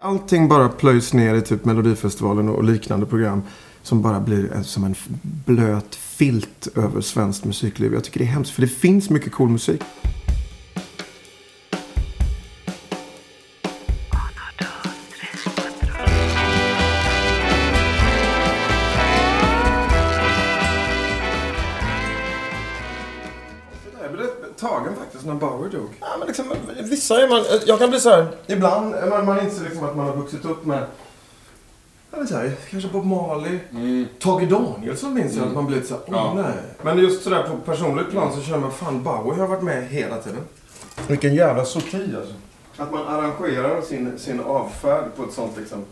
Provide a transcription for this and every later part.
Allting bara plöjs ner i typ Melodifestivalen och liknande program. Som bara blir en, som en blöt filt över svenskt musikliv. Jag tycker det är hemskt för det finns mycket cool musik. Bauer dog. Ja, men liksom, vissa är man... Jag kan bli så här... Ibland är man, man inser liksom att man har vuxit upp med... Jag vet inte, kanske Bob Marley. Tage Danielsson minns jag att man blir lite såhär, åh Ja. nej. Men just sådär på personligt plan så känner man fan Bauer har varit med hela tiden. Vilken jävla sorti alltså. Att man arrangerar sin, sin avfärd på ett sånt liksom.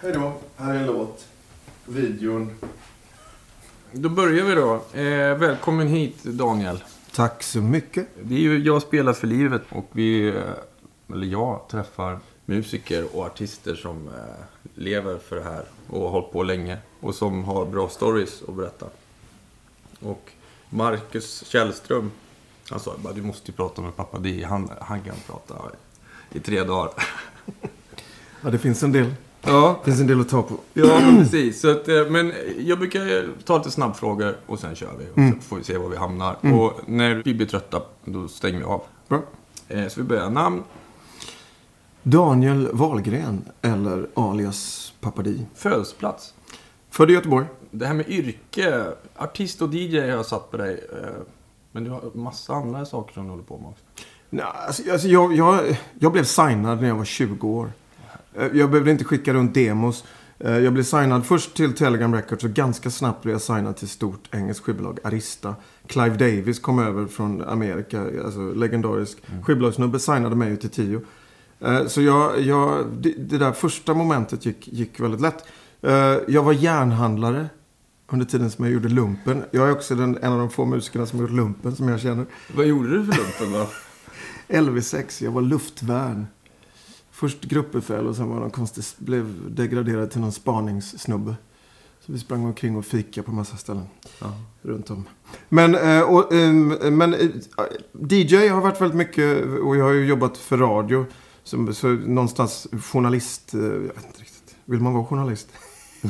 Hej då, här är en låt. Videon. Då börjar vi då. Eh, välkommen hit Daniel. Tack så mycket. Det är ju Jag spelar för livet och vi, eller jag, träffar musiker och artister som eh, lever för det här och har hållit på länge och som har bra stories att berätta. Och Marcus Källström, han sa bara du måste ju prata med pappa Di, han, han kan prata i tre dagar. Ja, det finns en del. Ja, Det finns en del att ta på. Ja, precis. Så att, eh, men jag brukar ta lite snabbfrågor och sen kör vi. Och så får vi se var vi hamnar. Och när vi blir trötta, då stänger vi av. Bra. Eh, Så vi börjar. Namn, Daniel Wahlgren, eller alias Papadi. födelseplats. Född i Göteborg. Det här med yrke, artist och DJ har jag satt på dig. eh, Men du har massa andra saker som du håller på med också. Nej, alltså, alltså, jag, jag, jag blev signad när jag var 20 år. Eh, Jag behövde inte skicka runt demos. Eh, Jag blev signad först till Telegram Records och ganska snabbt blev jag signad till stort engelskt skivbolag, Arista. Clive Davis kom över från Amerika, alltså legendarisk skivbolagssnubbe, signade mig till Tio. Eh, Så jag, jag, det, där första momentet gick, gick väldigt lätt. Jag var järnhandlare under tiden som jag gjorde lumpen. Jag är också den, en av de få musikerna som har gjort lumpen som jag känner. Vad gjorde du för lumpen då? LV6, jag var luftvärn. Först gruppbefäl och sen var någon konstig, blev degraderad till någon spaningssnubbe. Så vi sprang omkring och fika på massa ställen Ja. runt om. Men, eh, och, ehm, men eh, DJ har varit väldigt mycket och jag har ju jobbat för radio. Så, så någonstans journalist, eh, jag vet inte riktigt. Vill man vara journalist?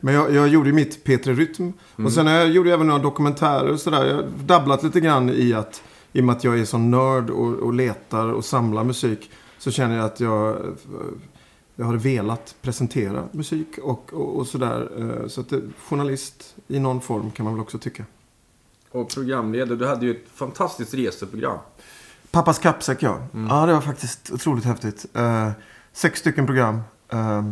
Men jag, jag gjorde mitt P3 Rytm. Och sen jag gjorde jag även några dokumentärer och sådär. Jag har dabblat lite grann i att, i och med att jag är sån nörd och, och letar och samlar musik. Så känner jag att jag, eh, jag har velat presentera musik och, och, och sådär. Eh, Så att det, journalist i någon form kan man väl också tycka. Och programledare, du hade ju ett fantastiskt reseprogram. Pappas kappsäck, ja. Ja, det var faktiskt otroligt häftigt. Eh, sex stycken program. Eh,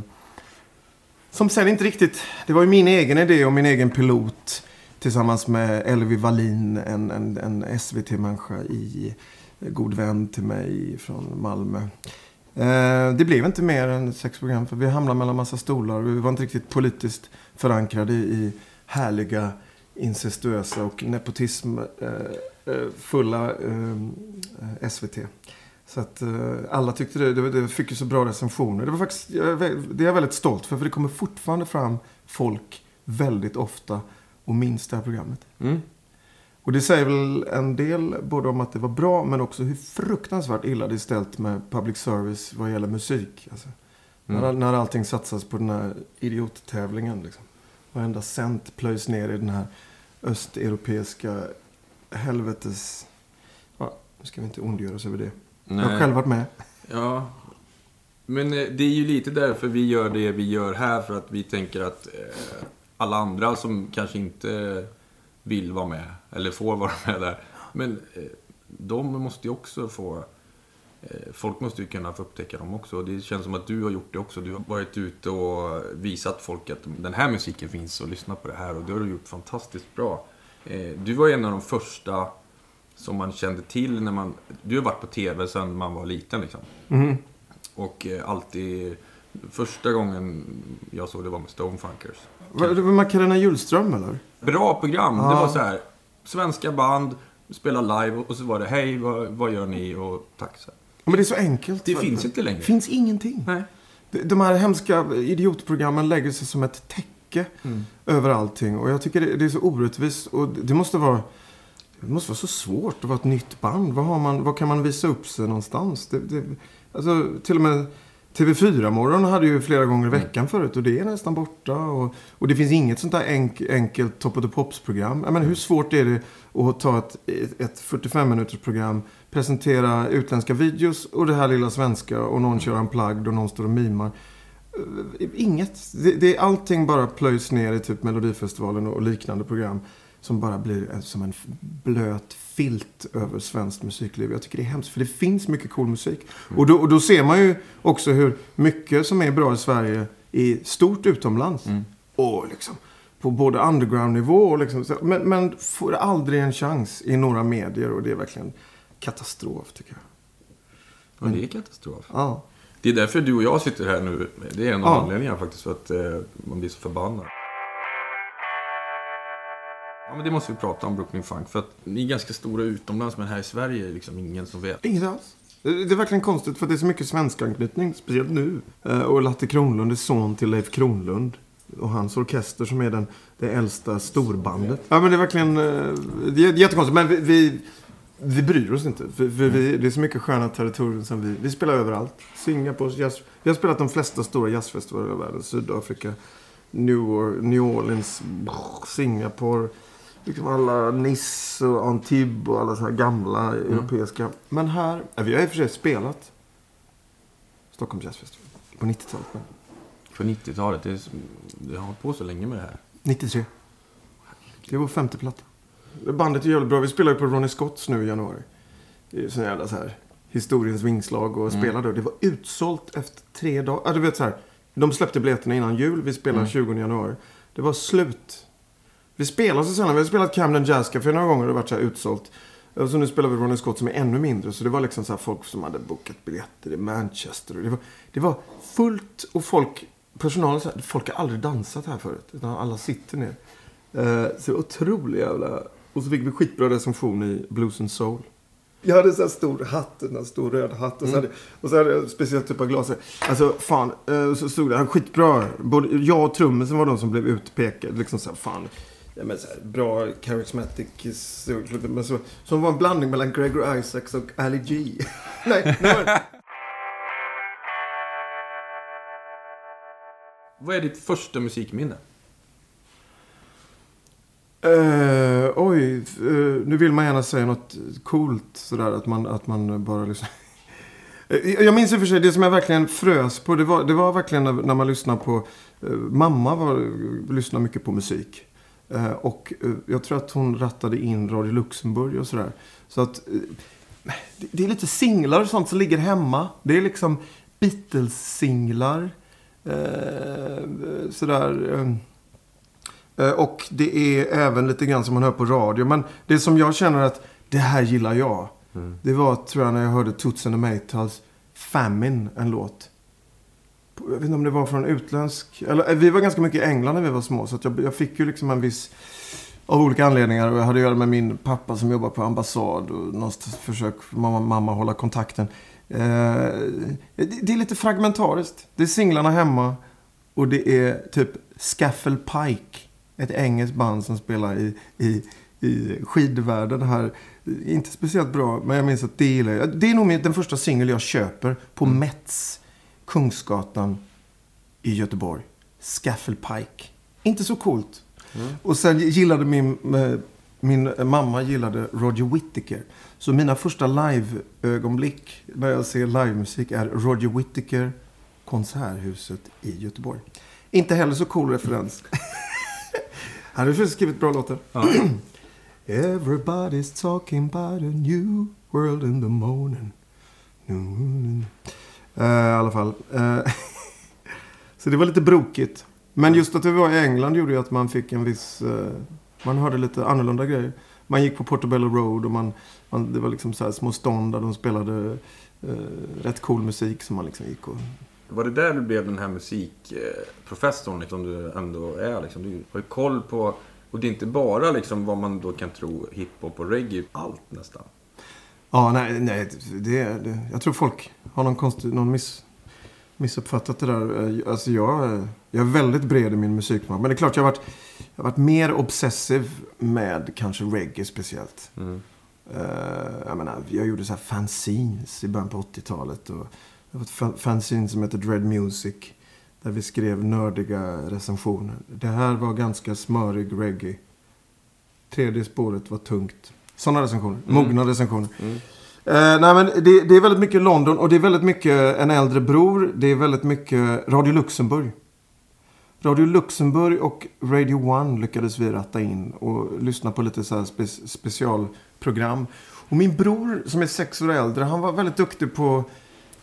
som sen inte riktigt... Det var ju min egen idé och min egen pilot. Tillsammans med Elvi Wallin, en, en, en SVT-människa i god vän till mig från Malmö. Eh, det blev inte mer än sex program för vi hamnade mellan massa stolar. Vi var inte riktigt politiskt förankrade i härliga incestuösa och nepotism eh, eh fulla eh, SVT. Så att eh, alla tyckte det, det, det fick ju så bra recensioner. Det var faktiskt, är det är jag väldigt stolt för, för det kommer fortfarande fram folk väldigt ofta och minns det här programmet. Mm. Och det säger väl en del både om att det var bra men också hur fruktansvärt illa det är ställt med public service vad gäller musik. Alltså, när, när allting satsas på den här idiottävlingen. Liksom. Varenda cent plöjs ner i den här östeuropeiska helvetes... Ja, nu ska vi inte ondgöra oss över det. Jag har Nej. själv varit med. Ja. Men eh, det är ju lite därför vi gör det vi gör här. För att vi tänker att eh, alla andra som kanske inte vill vara med, eller får vara med där. Men eh, de måste ju också få... Eh, folk måste ju kunna få upptäcka dem också. Och det känns som att du har gjort det också. Du har varit ute och visat folk att den här musiken finns och lyssna på det här. Och det har du gjort fantastiskt bra. Eh, du var en av de första som man kände till när man... Du har varit på TV sedan man var liten liksom. Mhm. Och alltid... Första gången jag såg det var med Stonefunkers. Var det Macarena Hjulström eller? Bra program. Det Ja. var så här. Svenska band, spela live och så var det hej, vad, vad gör ni och tack. Så här. Men det är så enkelt. Det finns inte längre. Det finns ingenting. Nej. De- här hemska idiotprogrammen lägger sig som ett täcke Mm. över allting. Och jag tycker det, det är så orättvist. Och det det måste vara... Det måste vara så svårt att vara ett nytt band. Vad, har man, vad kan man visa upp sig någonstans? Det, det, alltså, till och med TV4-morgon hade ju flera gånger i veckan förut och det är nästan borta. Och, och det finns inget sånt där enk, enkelt Top of the Pops-program. Menar, hur svårt är det att ta ett, ett 45 minuters program, presentera utländska videos och det här lilla svenska och någon kör en plagg och någon står och mimar. Eh, Inget. Det, det, allting bara plöjs ner i typ Melodifestivalen och liknande program. Som bara blir som en blöt filt över svenskt musikliv. Jag tycker det är hemskt, för det finns mycket cool musik. Och, då, och då ser man ju också hur mycket som är bra i Sverige är stort utomlands. Och liksom på både underground-nivå och liksom, så- men, men får aldrig en chans i några medier och det är verkligen katastrof tycker jag. Ja, det är katastrof. Ja. Det är därför du och jag sitter här nu. Det är en av Ja. anledningarna faktiskt för att eh, man blir så förbannad. Ja, men det måste vi prata om, Brooklyn Funk. För att ni är ganska stora utomlands, men här i Sverige är det liksom ingen som vet. Inget alls. Det är verkligen konstigt för det är så mycket svensk anknytning, speciellt nu. Eh, Och Latte Kronlund är son till Leif Kronlund. Och hans orkester som är den, det äldsta storbandet. Ja men det är verkligen, eh, det är jättekonstigt. Men vi, vi, vi bryr oss inte. För, för vi, det är så mycket sköna territorium som vi, vi spelar överallt. Singapore, jazz, vi har spelat de flesta stora jazzfestivaler i världen. Sydafrika, New Orleans, Singapore. Liksom alla Nice och Antibes och alla såna här gamla europeiska. Men här, vi har i och för sig spelat Stockholm Jazz Festival på 90-talet. men För 90-talet, det, det har hållit på så länge med det här. 93. Det är vår femte platta. Bandet är jävligt bra. Vi spelar ju på Ronnie Scotts nu i januari. Det är ju sån jävla så här historiens vingslag och spela då. Det var utsålt efter tre dagar. Ja, du vet så här. De släppte biljetterna innan jul. Vi spelar 20 januari. Det var slut. Vi spelar så sällan. Vi har spelat Camden Jazz Café några gånger och det har varit så här utsålt. Och så nu spelar vi Ronnie Scott som är ännu mindre. Så det var liksom så här folk som hade bokat biljetter i Manchester. Det, var, det var fullt och folk, personalen sa folk har aldrig dansat här förut. Utan alla sitter ner. Eh, så otroligt jävla... Och så fick vi skitbra recension i Blues and Soul. Jag hade så här stor hatt, en stor röd hatt. Och så, hade, och så hade jag en speciell typ av glas. Alltså fan, eh, så stod det skitbra. Både jag och trummisen var de som blev utpekade. Liksom så här, fan. Ja, men så här, bra charismatic. Men så, som var en blandning mellan Gregor Isaacs och Ali G. nej, nej. Vad är ditt första musikminne? Eh, oj, eh, nu vill man gärna säga något coolt sådär att man, att man bara liksom... Jag minns i och för sig, det som jag verkligen frös på, det var, det var verkligen när, när man lyssnade på... Eh, mamma var, lyssnade mycket på musik. Eh, och eh, jag tror att hon rattade in Radio Luxemburg och sådär. Så att... Eh, det, är lite singlar och sånt som ligger hemma. Det är liksom Beatles-singlar. Sådär... Och det är även lite grann som man hör på radio. Men det som jag känner att det här gillar jag. Det var tror jag när jag hörde Toots and the Maytals Famine, en låt. Jag vet inte om det var från utländsk... Eller, eh, vi var ganska mycket i England när vi var små. Så jag, jag fick ju liksom en viss... Av olika anledningar. Och jag hade att göra med min pappa som jobbar på ambassad. Och någonstans försök mamma, mamma hålla kontakten. Eh, det, det är lite fragmentariskt. Det är singlarna hemma. Och det är typ Scaffel Pike. Ett engelskt band som spelar i, i, i skidvärlden här. Inte speciellt bra, men jag minns att det gillar jag. Det är nog den första singel jag köper på Mets, Kungsgatan i Göteborg. Scaffel Pike. Inte så coolt. Och sen gillade min, eh, min mamma gillade Roger Whittaker. Så mina första live-ögonblick när jag ser livemusik är Roger Whittaker, Konserthuset i Göteborg. Inte heller så cool referens. Han har skrivit bra låtar. Everybody's talking about a new world in the morning. Mm. Eh, I alla fall. Eh, så det var lite brokigt. Men just att vi var i England gjorde ju att man fick en viss... eh, man hörde lite annorlunda grejer. Man gick på Portobello Road och man, man, det var liksom så här små stånd där de spelade rätt cool musik som man liksom gick och... Var det där du blev den här musikprofessorn liksom du ändå är? Liksom? Du har ju koll på... Och det är inte bara liksom vad man då kan tro hiphop och reggae. Allt nästan. Ja, nej, nej det, det, jag tror folk har någon, konstig, någon miss, missuppfattat det där. Eh, Alltså jag, eh, jag är väldigt bred i min musiksmak. Men det är klart, jag har varit, jag har varit mer obsessiv med kanske reggae speciellt. Mm. Eh, jag menar, jag gjorde så här fanzines i början på 80-talet. Och Det var ett fa- fanzine som heter Dread Music. Där vi skrev nördiga recensioner. Det här var ganska smörig reggae. Tredje spåret var tungt. Sådana recensioner. Mogna recensioner. Mm. Eh, nej men det, det är väldigt mycket London och det är väldigt mycket en äldre bror. Det är väldigt mycket Radio Luxemburg. Radio Luxemburg och Radio One lyckades vi ratta in och lyssna på lite så här spe, specialprogram. Och min bror som är sex år äldre, han var väldigt duktig på att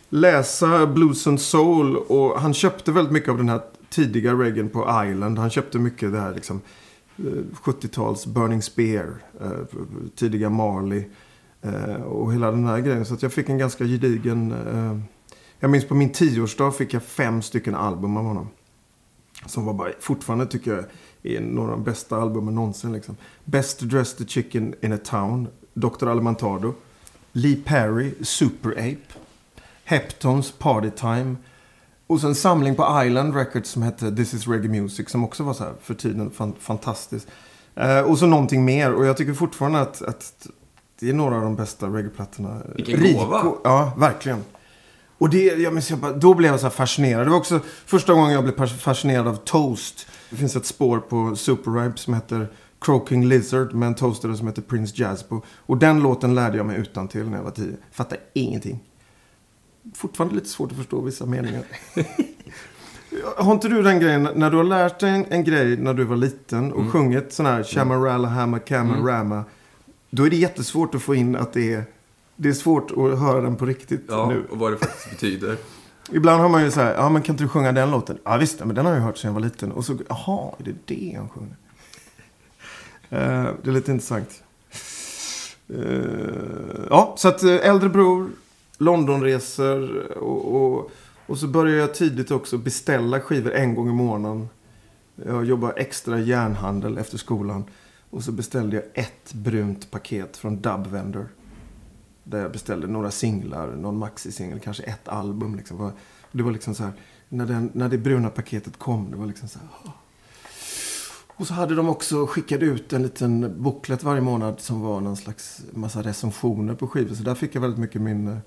läsa blues and soul och han köpte väldigt mycket av den här tidiga reggaen på Island. Han köpte mycket det här liksom Eh, 70-tals Burning Spear, eh, tidiga Marley eh, och hela den här grejen. Så att jag fick en ganska gedigen... Jag minns på min tioårsdag fick jag fem stycken album av honom. Som var bara, fortfarande tycker jag är några av de bästa albumen någonsin. Liksom. Best Dressed Chicken in a Town, Dr. Alimentado, Lee Perry, Super Ape. Heptons Party Time. Och så en samling på Island Records som hette This is Reggae Music. Som också var så här för tiden fan, fantastiskt. Eh, och så någonting mer. Och jag tycker fortfarande att, att det är några av de bästa reggaeplattorna. Vilken gåva. Ja, verkligen. Och det, minns, jag bara, då blev jag så här fascinerad. Det var också första gången jag blev fascinerad av Toast. Det finns ett spår på Super Ripe som heter Croaking Lizard med en toastare som heter Prince Jazzbo. Och den låten lärde jag mig utan till när jag var tio. Fattar ingenting. Fortfarande lite svårt att förstå vissa meningar. har inte du den grejen, när du har lärt dig en, en grej när du var liten och sjungit sån här Shamarala Hamma Kamarama. Då är det jättesvårt att få in att det är, det är svårt att höra den på riktigt Ja, nu. och vad det faktiskt betyder. Ibland har man ju så här, ja men kan inte du sjunga den låten? Ja visst, men den har jag hört sedan jag var liten. Och så, jaha, är det det han sjunger? Eh, det är lite intressant. Eh, ja, så att eh, äldre bror, Londonresor och, och, och så började jag tidigt också beställa skivor en gång i månaden. Jag jobbade extra järnhandel efter skolan. Och så beställde jag ett brunt paket från Dub Vendor. Där jag beställde några singlar, någon maxisingel, kanske ett album. Liksom. Det var liksom så här, när, den, när det bruna paketet kom, det var liksom så här. Och så hade de också skickat ut en liten booklet varje månad som var någon slags massa recensioner på skivor. Så där fick jag väldigt mycket min, eh,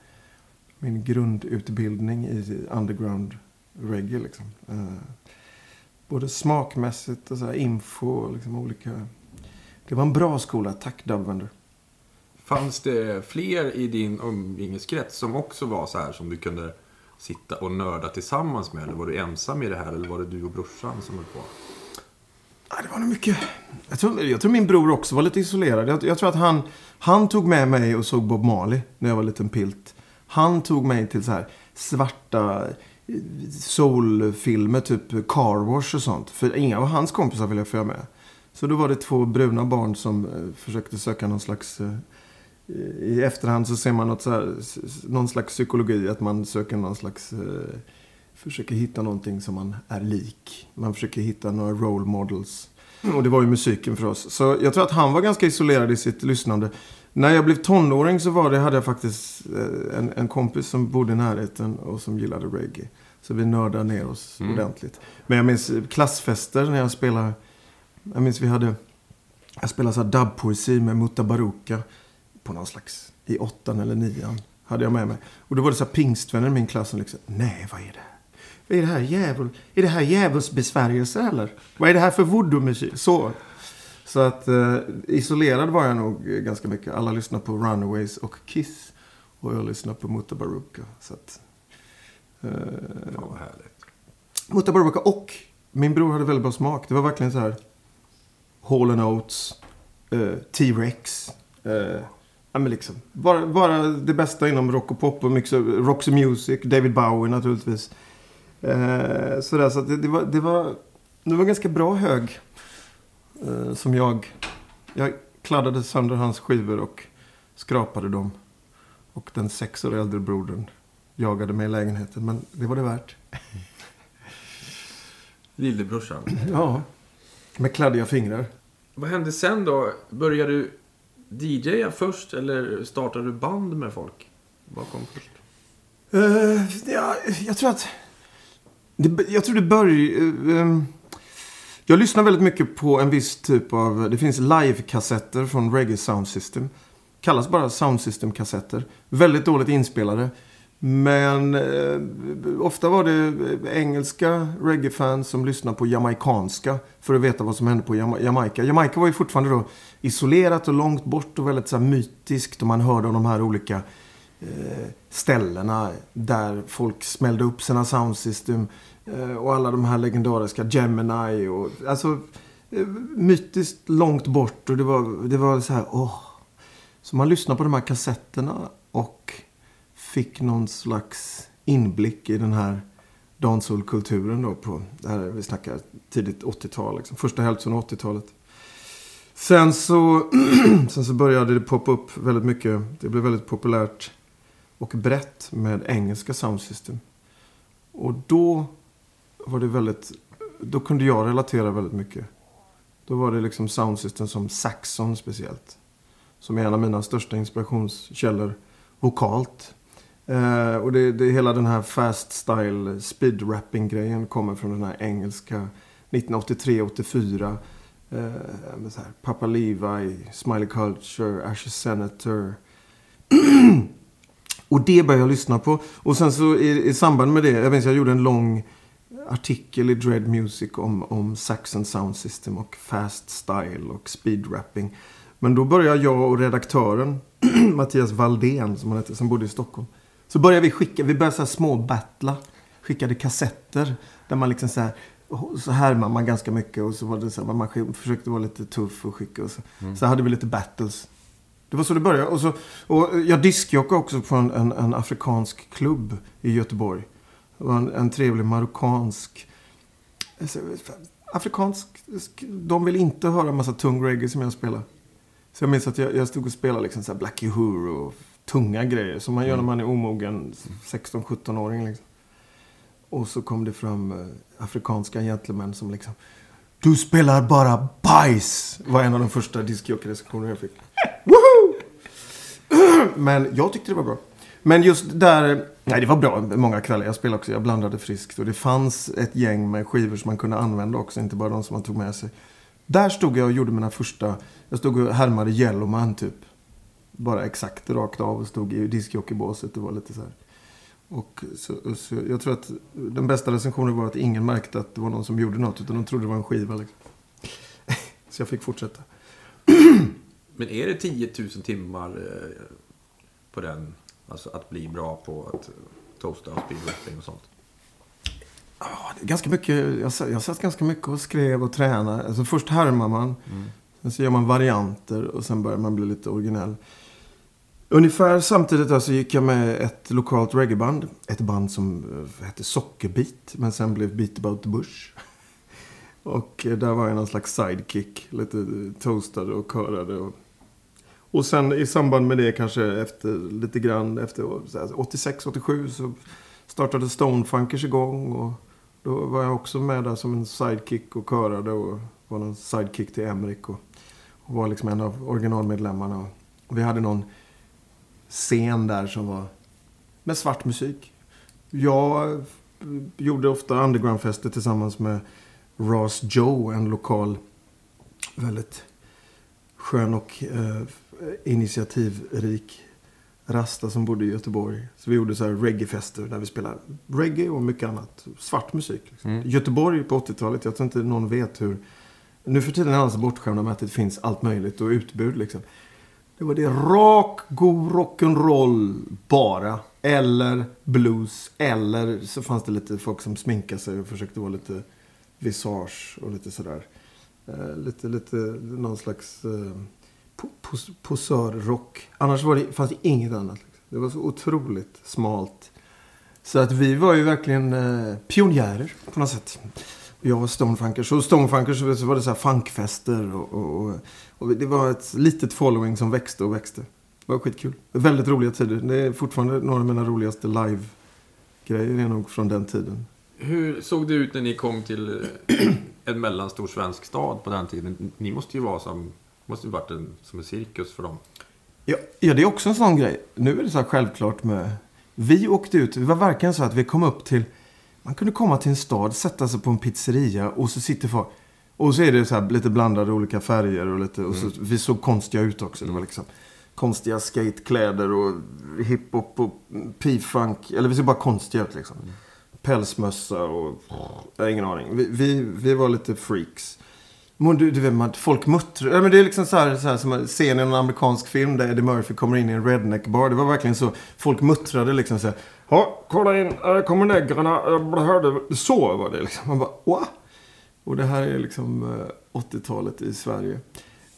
min grundutbildning i underground reggae. Liksom. Eh, både smakmässigt och så här info och liksom olika... Det var en bra skola, tack Dubvender. Fanns det fler i din umgängeskrets som också var så här som du kunde sitta och nörda tillsammans med? Eller var du ensam i det här? Eller var det du och brorsan som höll på? Det var nog mycket. Jag tror, jag tror min bror också var lite isolerad. Jag, jag tror att han, han tog med mig och såg Bob Marley när jag var liten pilt. Han tog mig till så här svarta eh, soulfilmer, typ Car Wash och sånt. För inga av hans kompisar ville följa med. Så då var det två bruna barn som eh, försökte söka någon slags... Eh, I efterhand så ser man något så här, någon slags psykologi. Att man söker någon slags... Försöker hitta någonting som man är lik. Man försöker hitta några role models. Och det var ju musiken för oss. Så jag tror att han var ganska isolerad i sitt lyssnande. När jag blev tonåring så var det, hade jag faktiskt eh, en, en kompis som bodde i närheten och som gillade reggae. Så vi nördade ner oss Mm. ordentligt. Men jag minns eh, klassfester när jag spelade. Jag minns vi hade, jag spelade så dubbpoesi med Mutta Baruka. På någon slags, i åttan eller nian hade jag med mig. Och då var det så här pingstvänner i min klass som liksom, nej vad är det? Vad är det här djävul? Är det här djävulsbesvärjelse eller? Vad är det här för voodoo-musik? Så. Så att eh, isolerad var jag nog ganska mycket. Alla lyssnar på Runaways och Kiss. Och jag lyssnar på Mutta Baruka. Så att, eh, Fan vad härligt. Mutta Baruka och min bror hade väldigt bra smak. Det var verkligen så här Hall Oates, eh, T-Rex. Eh, ja, men liksom, bara, bara det bästa inom rock och pop och mycket Roxy Music, David Bowie naturligtvis. Eh, sådär, så det, det, var, det, var, det var ganska bra hög. Eh, som jag, jag kladdade sönder hans skivor och skrapade dem. Och den sex år äldre brodern jagade mig i lägenheten. Men det var det värt. Lillebrorsan. Ja. Med kladdiga fingrar. Vad hände sen då? Började du DJa först eller startade du band med folk? Vad kom först? Eh, ja, jag tror att... Det, jag tror det började jag lyssnar väldigt mycket på en viss typ av... Det finns live-kassetter från Reggae Sound System. Kallas bara Sound System-kassetter. Väldigt dåligt inspelade. Men eh, ofta var det engelska reggae-fans som lyssnade på jamaikanska för att veta vad som hände på Jama Jamaica. Jamaica var ju fortfarande då isolerat och långt bort och väldigt så här, mytiskt. Och man hörde om de här olika eh, ställena där folk smällde upp sina soundsystem. Eh, och alla de här legendariska Gemini och alltså eh, mytiskt långt bort. Och det var, det var så här, åh. Så man lyssnade på de här kassetterna och fick någon slags inblick i den här dansholkulturen då på, här vi snackar tidigt 80-tal, liksom, första hälften av 80-talet. Sen så, sen så började det poppa upp väldigt mycket. Det blev väldigt populärt och brett med engelska soundsystem. Och då var det väldigt, då kunde jag relatera väldigt mycket. Då var det liksom soundsystem som Saxon speciellt. Som är en av mina största inspirationskällor vokalt. Eh, och det, det, hela den här fast style speed rapping grejen kommer från den här engelska 1983-84. Eh, Papa Levi, Smiley Culture, Ashes Senator. och det började jag lyssna på. Och sen så i, i samband med det, jag minns jag gjorde en lång artikel i Dread Music om, om Saxon Sound System och Fast Style och Speed Rapping. Men då började jag och redaktören, Mattias Valdén som han hette, som bodde i Stockholm. Så började vi skicka, vi började så här små battla. Skickade kassetter. Där man liksom så här, så härmar man ganska mycket och så var det så här, man försökte vara lite tuff och skicka och så. Mm. Så hade vi lite battles. Det var så det började. Och, så, och jag diskjockade också på en, en, en, afrikansk klubb i Göteborg. Det var en, en trevlig marockansk... Alltså, afrikansk... De vill inte höra en massa tung reggae som jag spelar. Så jag minns att jag, jag stod och spelade liksom så här Black Uhuru och tunga grejer. Som man gör när man är omogen 16-17-åring. Liksom. Och så kom det fram eh, afrikanska gentlemän som liksom Du spelar bara bajs! Var en av de första discjockey-recensionerna jag fick. Woho! Men jag tyckte det var bra. Men just där, nej det var bra många kvällar. Jag spelade också, jag blandade friskt. Och det fanns ett gäng med skivor som man kunde använda också, inte bara de som man tog med sig. Där stod jag och gjorde mina första, jag stod och härmade Yellowman typ bara exakt rakt av och stod i discjockeybåset. Det var lite så här. Och så, så, jag tror att den bästa recensionen var att ingen märkte att det var någon som gjorde något. Utan de trodde det var en skiva. Liksom. så jag fick fortsätta. Men är det 10 000 timmar eh, på den? Alltså att bli bra på att toasta och speedwrapping och sånt? Ja, ganska mycket. Jag, jag satt ganska mycket och skrev och tränade. Alltså först härmar man. Mm. Sen så gör man varianter och sen börjar man bli lite originell. Ungefär samtidigt så gick jag med ett lokalt reggaeband. Ett band som eh, hette Sockerbit, men sen blev Beat about the bush. Och eh, där var jag någon slags sidekick. Lite toastade och körade. Och, och sen i samband med det kanske efter lite grann efter 86-87 så startade Stonefunkers igång. Och då var jag också med där som en sidekick och körade och var någon sidekick till Emrik. Och, och var liksom en av originalmedlemmarna. Och vi hade någon scen där som var med svart musik. Jag gjorde ofta undergroundfester tillsammans med Ross Joe, en lokal väldigt skön och eh, initiativrik rasta som bodde i Göteborg. Så vi gjorde så här reggae-fester där vi spelade reggae och mycket annat. Svart musik. Liksom. Mm. Göteborg på 80-talet, jag tror inte någon vet hur... Nu för tiden är alla så bortskämda med att det finns allt möjligt och utbud liksom. Det var det rak, god rock'n'roll bara. Eller blues. Eller så fanns det lite folk som sminkade sig och försökte vara lite visage och lite sådär. Eh, lite, lite någon slags eh, posörrock. Annars var det, fanns det inget annat. Liksom. Det var så otroligt smalt. Så att vi var ju verkligen eh, pionjärer på något sätt. Jag var Stonefunkers. Och Stonefunkers så var det så här funkfester. Och, och, och, det var ett litet following som växte och växte. Det var skitkul. Väldigt roliga tider. Det är fortfarande några av mina roligaste live-grejer är nog från den tiden. Hur såg det ut när ni kom till eh, en mellanstor svensk stad på den tiden? Ni måste ju vara som, måste ju varit en, som en cirkus för dem. Ja, ja, det är också en sån grej. Nu är det så här självklart med... Vi åkte ut, det var verkligen så att vi kom upp till man kunde komma till en stad, sätta sig på en pizzeria och så sitter folk. Och så är det så här lite blandade olika färger och lite. Och så, mm. vi såg konstiga ut också. Det var liksom konstiga skatekläder och hiphop och p-funk. Eller vi ser bara konstiga ut liksom. Pälsmössa och... Jag har ingen aning. Vi, vi, vi var lite freaks. Du, du vet, man, folk muttrar. Ja, men det är liksom så här, så här som man i en amerikansk film där Eddie Murphy kommer in i en redneck-bar. Det var verkligen så. Folk muttrade liksom så här. Ja, kolla in. Här kommer negrarna. Hörde. Så var det liksom. Man bara, what? Och det här är liksom eh, 80-talet i Sverige.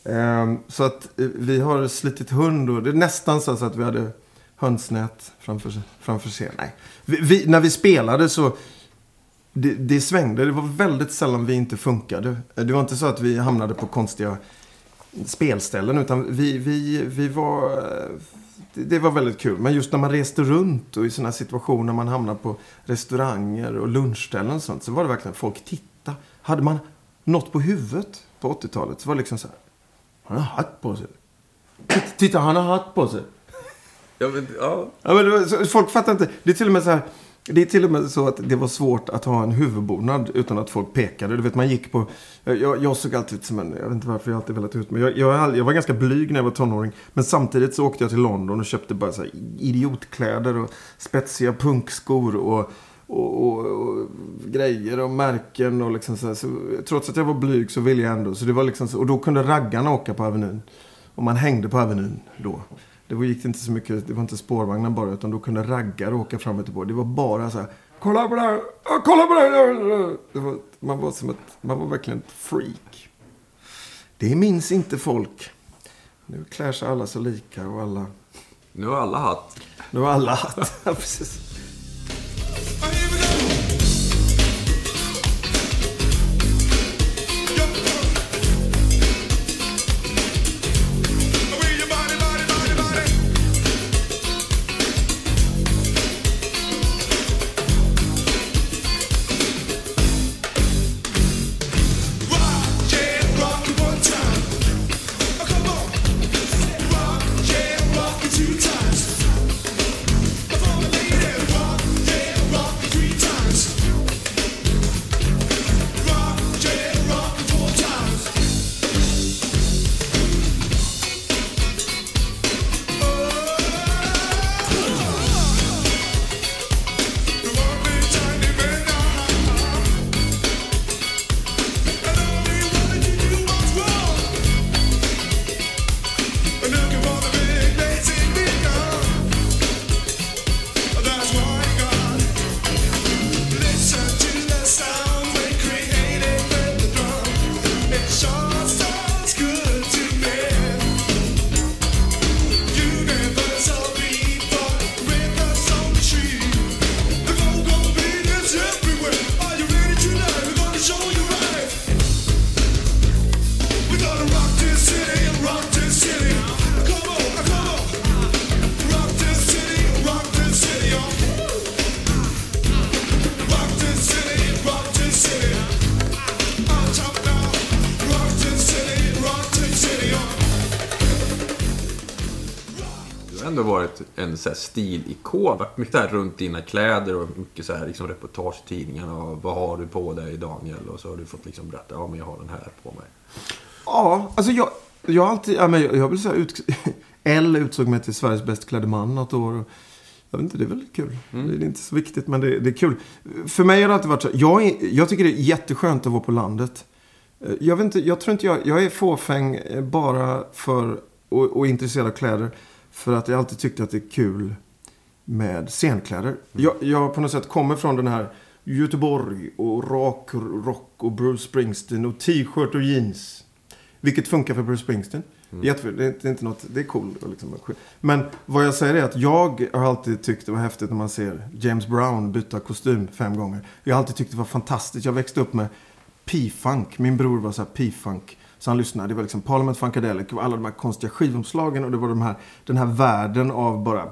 Ehm, så att eh, vi har slitit hund och det är nästan så att vi hade hönsnät framför, framför scenen. Nej. Vi, vi, när vi spelade så det, det svängde. Det var väldigt sällan vi inte funkade. Det var inte så att vi hamnade på konstiga spelställen. Utan vi, vi, vi var... Det, var väldigt kul. Men just när man reste runt och i sådana situationer man hamnade på restauranger och lunchställen och sånt. Så var det verkligen folk titta. Hade man något på huvudet på 80-talet så var det liksom så här. Han har hatt på sig. Titta, han har hatt på sig. Ja, men, ja. Ja, men folk fattar inte. Det är till och med så här. Det är till och med så att det var svårt att ha en huvudbonad utan att folk pekade. Du vet, man gick på... Jag, jag såg alltid ut som en... Jag vet inte varför jag alltid velat ut men jag, jag, jag var ganska blyg när jag var tonåring. Men samtidigt så åkte jag till London och köpte bara så här idiotkläder och spetsiga punkskor och, och, och, och grejer och märken och liksom så, här. så Trots att jag var blyg så ville jag ändå. Så det var liksom så, och då kunde raggarna åka på Avenyn. Och man hängde på Avenyn då. Det gick inte så mycket, det var inte spårvagnar bara, utan då kunde raggare åka fram och tillbaka. Det var bara så här, kolla på det här, kolla på det här. Det var, man var som ett, man var verkligen ett freak. Det minns inte folk. Nu klär sig alla så lika och alla, Nu har alla hatt. nu har alla hatt. Precis. En så här stilikon. Varit mycket där runt dina kläder och mycket så här liksom reportage i tidningarna. Vad har du på dig Daniel? Och så har du fått liksom berätta, ja men jag har den här på mig. Ja, alltså jag, jag har alltid, ja, men jag, jag vill säga ut, L utsåg mig till Sveriges bäst klädde man något år. Och, jag vet inte, det är väl kul. Det är inte så viktigt, men det, det är kul. För mig har det alltid varit så. Jag, är, jag tycker det är jätteskönt att vara på landet. Jag, vet inte, jag tror inte jag, jag är fåfäng bara för och, och intresserad av kläder. För att jag alltid tyckte att det är kul med scenkläder. Jag, jag på något sätt kommer från den här Göteborg och rak rock och Bruce Springsteen och t-shirt och jeans. Vilket funkar för Bruce Springsteen. Jätte, det, är, inte- det är inte något, det är coolt. och Liksom, men vad jag säger är att jag har alltid tyckt det var häftigt när man ser James Brown byta kostym fem gånger. Jag har alltid tyckt det var fantastiskt. Jag växte upp med P-funk. Min bror var så här P-funk. Så han lyssnade. Det var liksom Parliament Funkadelic och alla de här konstiga skivomslagen. Och det var de här, den här världen av bara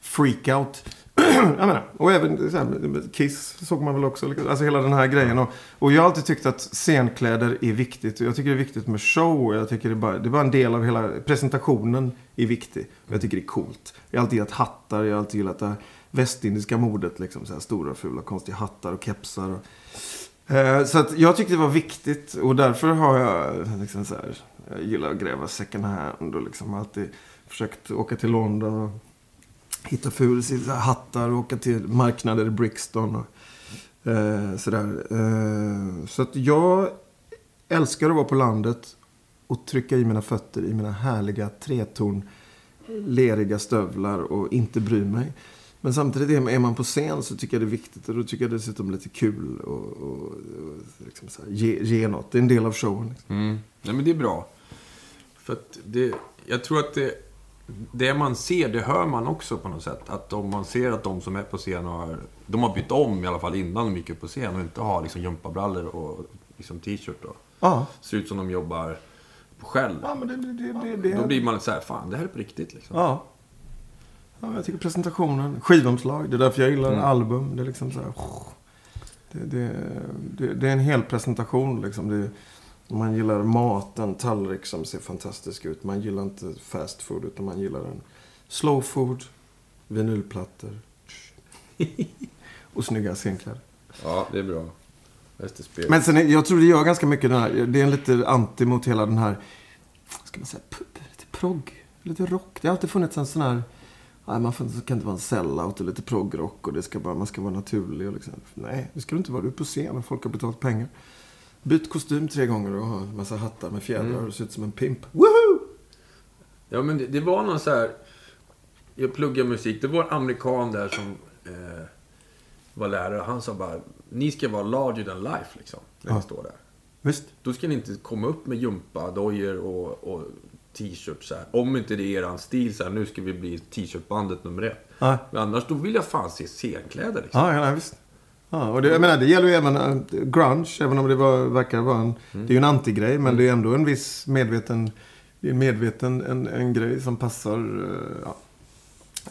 freakout. jag menar, och även så här, Kiss såg man väl också. Alltså hela den här grejen. Och, och jag har alltid tyckt att scenkläder är viktigt. Och jag tycker det är viktigt med show. Och jag tycker det är, bara, det är bara en del av hela presentationen är viktig. Och jag tycker det är coolt. Jag har alltid gillat hattar. Jag har alltid gillat det här västindiska modet. Liksom, så här stora fula konstiga hattar och kepsar. Och, Eh, så att jag tyckte det var viktigt. Och därför har jag liksom så här. Jag gillar att gräva second hand och liksom alltid försökt åka till London och hitta ful, hattar och åka till marknader i Brixton. Och, eh, sådär. Eh, så att jag älskar att vara på landet och trycka i mina fötter i mina härliga tretorn-leriga stövlar och inte bry mig. Men samtidigt är man på scen så tycker jag det är viktigt och då tycker jag dessutom lite kul och, och, och liksom här, ge, ge något. Det är en del av showen. Liksom. Mm. Nej, men det är bra. För att det, jag tror att det, det man ser, det hör man också på något sätt. Att om man ser att de som är på scen har, de har bytt om i alla fall innan de gick upp på scen och inte har liksom gympabrallor och liksom t-shirt då. Ja. Ser ut som de jobbar på Shell. Ja, men det, det, det. Då blir man så här, fan det här är på riktigt liksom. Ja. Ja. Jag tycker presentationen, skivomslag, det är därför jag gillar Mm. album. Det är liksom så här... Det, det, det, det är en hel presentation liksom. Man gillar mat, en tallrik som ser fantastisk ut. Man gillar inte fast food utan man gillar en slow food, vinylplattor och snygga scenkläder. Ja, det är bra. Men sen, är- jag tror det gör ganska mycket den här, det är en lite anti mot hela den här, ska man säga, lite progg, lite rock. Det har alltid funnits en sån här, nej man får, kan inte vara en sellout och lite proggrock och det ska bara, man ska vara naturlig och liksom. Nej, det ska du inte vara. Du är på scen och folk har betalat pengar. Byt kostym tre gånger och ha en massa hattar med fjädrar Mm. och ser ut som en pimp. Woohoo! Ja, men det, det var någon så här... Jag pluggar musik. Det var en amerikan där som eh, var lärare. Han sa bara, ni ska vara larger than life liksom. När ni Ja. står där. Visst? Då ska ni inte komma upp med gympadojor och, och t-shirts så här. Om inte det är eran stil så här, nu ska vi bli t-shirtbandet nummer ett. Nej. Men annars, då vill jag fan se scenkläder liksom. Ja, ja visst. Ja, och det, jag menar, det gäller ju även äh, grunge, även om det var, verkar vara en... Det är ju en antigrej, men det är ändå en viss medveten... Det är en medveten en, en grej som passar... eh, Ja,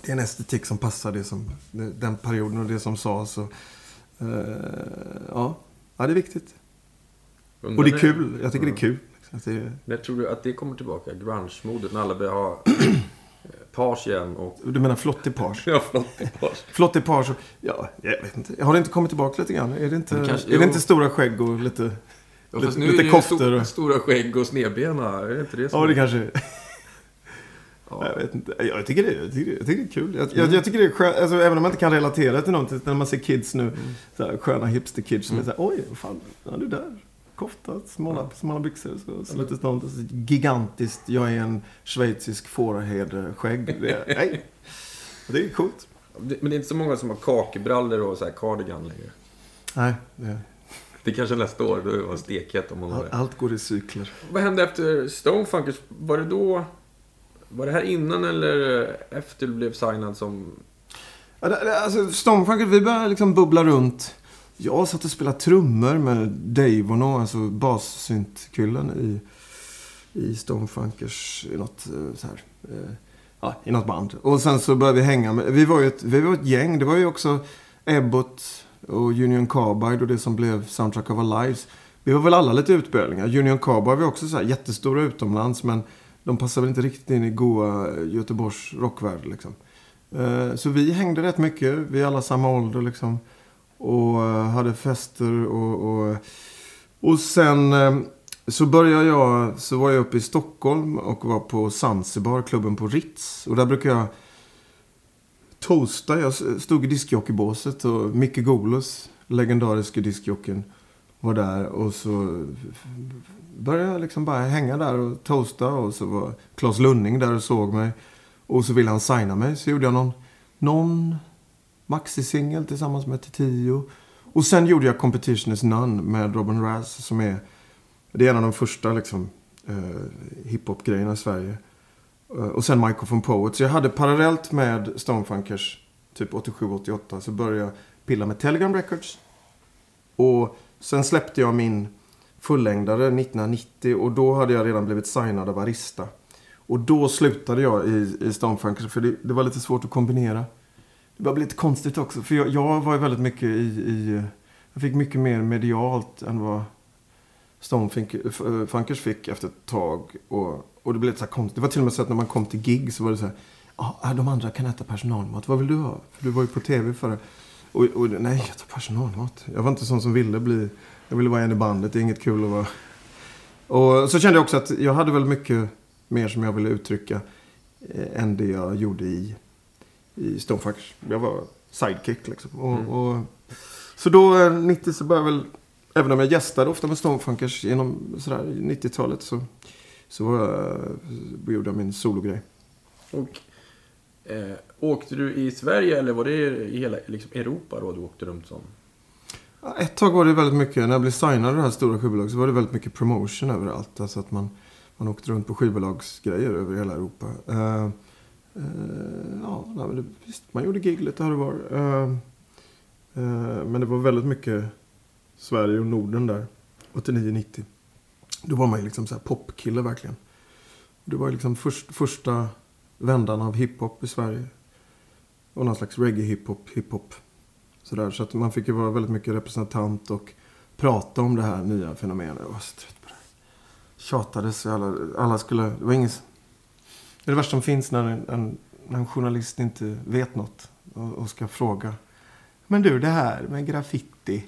det är en estetik som passar det som, den perioden och det som sades. Och, eh, ja. ja, det är viktigt. Undrar Och det är kul. Jag tycker Ja. det är kul. Det, När tror du att det kommer tillbaka? Grunge-modet, när alla börjar ha eh, page igen och... du menar flottig page? Ja, förlåt. page. Flottig page och, Ja, jag vet inte. Har det inte kommit tillbaka lite grann? Är det inte, kanske- är det inte stora skägg och lite... Ja, lite nu lite är det koftor och- stora skägg och snedbena. Är det inte det som Ja, det är- kanske... Ja. Jag vet inte. Jag tycker det, jag tycker det, jag tycker det är kul. Jag, jag, jag tycker det är skönt, alltså, även om man inte kan relatera till någonting. När man ser kids nu, så här, sköna hipster-kids som är så här, oj, vad fan, ja du där. Kofta, smala, smala byxor, så, sånt. Så gigantiskt, jag är en schweizisk fåraherde-skägg. Det, nej, det är coolt. Det- Men det är inte så många som har kakebrallor och så här cardigan längre. Nej, det, Det är kanske nästa år, då är det stekhet om man har det. allt går i cykler. Vad hände efter Stonefunkers? Var det då... Var det här innan eller efter du blev signad som... Det- det- Alltså, Stonefunkers, vi började liksom bubbla runt. Jag satt och spelade trummor med Davono, alltså bassyntkillen i, i Stonefunkers, i något eh, så här, eh, ja, i något band. Och sen så började vi hänga med, vi var ju ett, vi var ett gäng, det var ju också Ebbot och Union Carbide och det som blev Soundtrack of Our Lives. Vi var väl alla lite utbölingar. Union Carbide var också så här jättestora utomlands men de passade väl inte riktigt in i goa Göteborgs rockvärld liksom. Eh, så vi hängde rätt mycket, vi är alla samma ålder liksom. Och eh, hade fester och, och, och sen eh, så började jag, så var jag uppe i Stockholm och var på Zanzibar, klubben på Ritz. Och där brukar jag toasta. Jag stod i diskjockeybåset och Micke Golus, legendariske diskjockeyn, var där. Och så började jag liksom bara hänga där och toasta. Och så var Claes Lunning där och såg mig. Och så ville han signa mig. Så gjorde jag någon, någon maxisingel tillsammans med Tio. Och sen gjorde jag Competition is None med Robin Raz som är, det är en av de första liksom, eh, hiphop-grejerna i Sverige. Eh, och sen Michael von Poet. Så jag hade parallellt med Stonefunkers, typ 87-88, så började jag pilla med Telegram Records. Och sen släppte jag min fullängdare 1990 och då hade jag redan blivit signad av Arista. Och då slutade jag i, i Stonefunkers för det, det var lite svårt att kombinera. Det var lite konstigt också för jag, jag var ju väldigt mycket i, i... Jag fick mycket mer medialt än vad Stonefunkers eh, fick efter ett tag. Och, och det blev lite så här konstigt. Det var till och med så att när man kom till gig så var det så här. Ah, ah de andra kan äta personalmat. Vad vill du ha? För du var ju på tv förra. Och, och nej, jag tar personalmat. Jag var inte sån som ville bli... Jag ville vara en i bandet. Det är inget kul att vara... Och så kände jag också att jag hade väl mycket mer som jag ville uttrycka. eh, än det jag gjorde i, i Stonefuckers. Jag var sidekick liksom. Och, och, så då, eh, 90 så började jag väl, även om jag gästade ofta med Stonefuckers genom sådär 90-talet så, så jag, gjorde jag min sologrej. Och eh, åkte du i Sverige eller var det i hela liksom, Europa då du åkte runt som? Ett tag var det väldigt mycket, när jag blev signad i det här stora skivbolaget så var det väldigt mycket promotion överallt. Alltså att man, man åkte runt på skivbolagsgrejer över hela Europa. Eh, eh, Eh, ja, nej, visst, man gjorde gig lite här och var. Men det var väldigt mycket Sverige och Norden där. 89-90. Då var man ju liksom så här popkille verkligen. Det var ju liksom först, första vändan av hiphop i Sverige. Och någon slags reggae-hiphop, hiphop. Sådär, så att man fick ju vara väldigt mycket representant och prata om det här nya fenomenet. Jag var så trött på det. Tjatades. Alla, alla skulle... Det var ingen det är det värsta som finns när en, en, när en journalist inte vet något och, och ska fråga. Men du, det här med graffiti.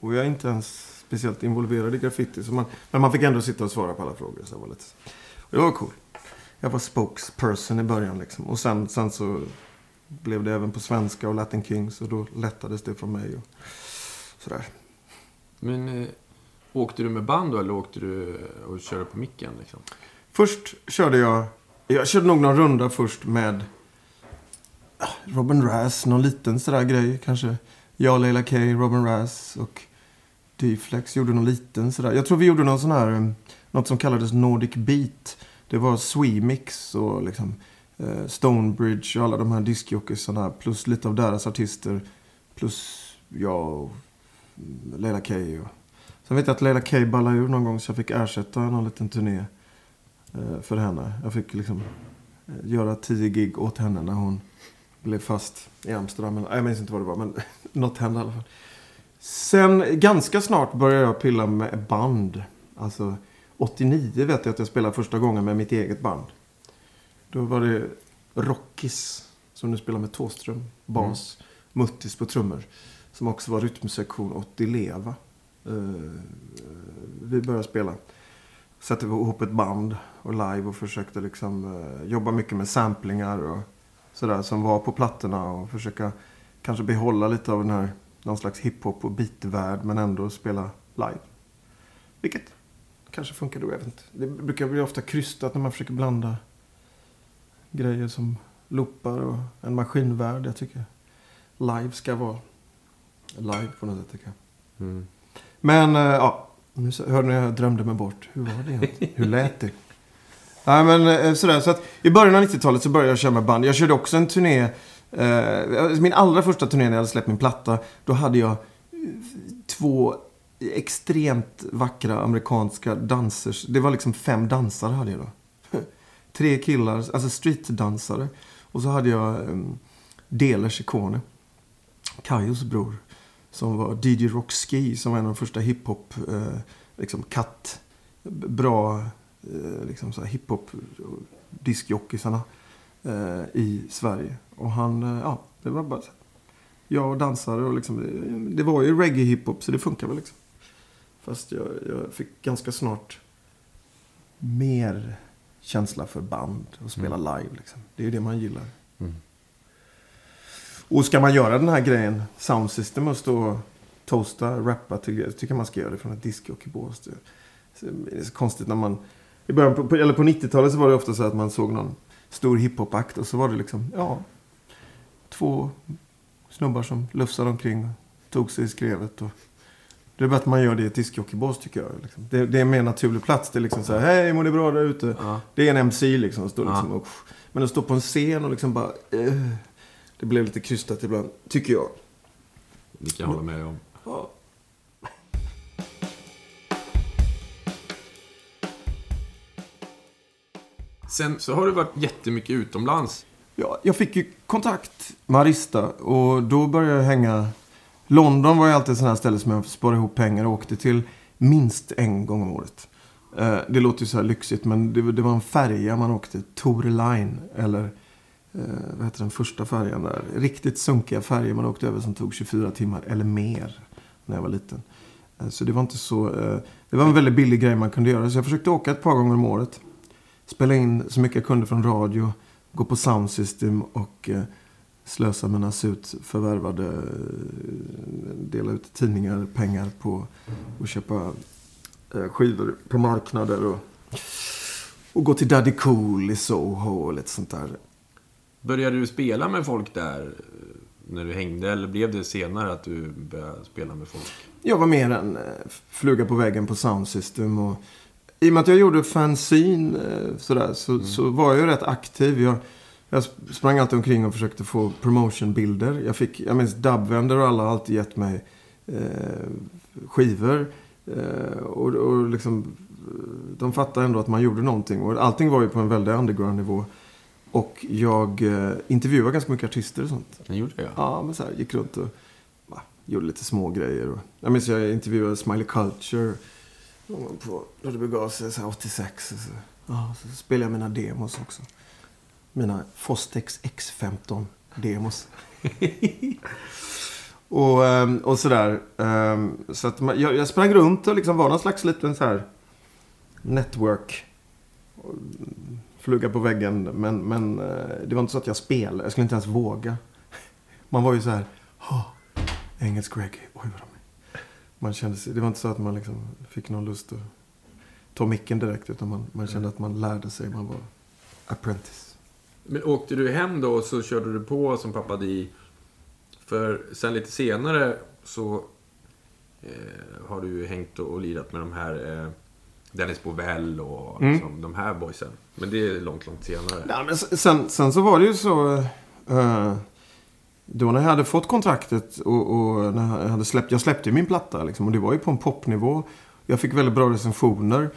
Och jag är inte ens speciellt involverad i graffiti. Så man, men man fick ändå sitta och svara på alla frågor. Så det var lite... Och det var cool. Jag var spokesperson i början liksom. Och sen, sen så blev det även på svenska och Latin Kings. Och då lättades det för mig. Och sådär. Men eh, åkte du med band då eller åkte du och körde på micken liksom? Först körde jag... Jag körde nog någon runda först med ah, Robin Razz. Någon liten sådär grej kanske. Jag, Leila K, Robin Razz och D-Flex gjorde någon liten sådär. Jag tror vi gjorde någon sån här... Eh, något som kallades Nordic Beat. Det var Swemix och liksom eh, Stonebridge och alla de här diskjockeysarna. Plus lite av deras artister. Plus jag och mm, Leila K. Och... Sen vet jag att Leila K ballade ur någon gång så jag fick ersätta någon liten turné för henne. Jag fick liksom eh, göra tio gig åt henne när hon blev fast i Amsterdam. Jag minns inte vad det var, men något hände i alla fall. Sen ganska snart började jag pilla med band. Alltså 89 vet jag att jag spelade första gången med mitt eget band. Då var det Rockis som nu spelar med Tåström, bas, Muttis på trummor. Som också var rytmsektion åt Dileva. Eh, vi började spela. Satte ihop ett band och live och försökte liksom eh, jobba mycket med samplingar och sådär som var på plattorna och försöka kanske behålla lite av den här någon slags hiphop och beatvärld men ändå spela live. Vilket kanske funkar då, jag vet inte. Det brukar bli ofta krystat när man försöker blanda grejer som loopar och en maskinvärld. Jag tycker live ska vara live på något sätt tycker jag. Mm. Men eh, ja, nu hörde ni jag drömde mig bort. Hur var det egentligen? Hur lät det? Nej men eh, sådär, så att i början av 90-talet så började jag köra med band. Jag körde också en turné. Eh, min allra första turné när jag hade släppt min platta. Då hade jag eh, två extremt vackra amerikanska dansers. Det var liksom fem dansare hade jag då. Tre killar, alltså streetdansare. Och så hade jag um, Delers Ikone. Kajos bror. Som var DJ Rockski som var en av de första hiphop, eh, liksom katt, bra eh, liksom så här hiphop diskjockeysarna eh, i Sverige. Och han, eh, ja, det var bara. Jag och dansare och liksom, det, det var ju reggae hiphop så det funkar väl liksom. Fast jag, jag fick ganska snart mer känsla för band och spela live liksom. Det är ju det man gillar. Mm. Och ska man göra den här grejen, sound system och stå och toasta, rappa till jag tycker man ska göra det från ett discjockeybås. Det, så det är så konstigt när man... I början på, eller på 90-talet så var det ofta så att man såg någon stor hiphop-akt och så var det liksom, ja, två snubbar som lufsade omkring och tog sig i skrevet. Och det är bättre att man gör det i ett discjockeybås tycker jag. Liksom. Det, det är en mer naturlig plats. Det är liksom så här, hej mår ni bra där ute? Ja. Det är en MC liksom. Står Ja. liksom och, men att stå på en scen och liksom bara... eh, det blev lite krystat ibland, tycker jag. Det kan jag hålla med om. Ja. Sen så har du varit jättemycket utomlands. Ja, jag fick ju kontakt med Arista och då började jag hänga... London var ju alltid ett sånt här ställe som jag sparade ihop pengar och åkte till minst en gång om året. Eh, det låter ju så här lyxigt men det, var en färja man åkte. Tor Line eller Eh, vad heter den första färjan där? Riktigt sunkiga färger man åkte över som tog 24 timmar eller mer när jag var liten. Eh, så det var inte så... Eh, det var en väldigt billig grej man kunde göra så jag försökte åka ett par gånger om året. Spela in så mycket jag kunde från radio. gå på Soundsystem och eh, slösa mina surt förvärvade, eh, dela ut tidningar, pengar på att köpa eh, skivor på marknader och, och gå till Daddy Cool i Soho och lite sånt där. Började du spela med folk där eh, när du hängde? Eller blev det senare att du började spela med folk? Jag var mer en eh, fluga på väggen på Sound System. Och, I och med att jag gjorde fanzine eh, sådär, så, så var jag ju rätt aktiv. Jag, jag sp- sprang alltid omkring och försökte få promotionbilder. Jag, fick, jag minns Dubvender och alla har alltid gett mig eh, skivor. Eh, och, och liksom, de fattade ändå att man gjorde någonting. Och allting var ju på en väldigt underground-nivå. Och jag eh, intervjuade ganska mycket artister och sånt. Det gjorde jag. Ja, men så här, gick runt och va, gjorde lite små grejer. Och, jag minns jag intervjuade Smiley Culture på, då det begav sig, så här 86. Och så, ja, så spelade jag mina demos också. Mina Fostex X15-demos. och, ehm, och sådär. ehm, Så att man, jag, jag sprang runt och liksom var någon slags liten så här network. Mm, Fluga på väggen. Men, men eh, det var inte så att jag spelade. Jag skulle inte ens våga. Man var ju så här. "Åh, engelsk reggae. Oj, vad de. Man kände sig, det var inte så att man liksom fick någon lust att ta micken direkt. Utan man, man kände att man lärde sig. Man var apprentice. Men åkte du hem då och så körde du på som pappa Di? För sen lite senare så eh, har du ju hängt och lirat med de här eh, Dennis Bovell och Mm. liksom, de här boysen. Men det är långt, långt senare. Ja, men sen, sen så var det ju så. eh, då när jag hade fått kontraktet och, och när jag hade släppt. Jag släppte min platta liksom, och det var ju på en popnivå. Jag fick väldigt bra recensioner.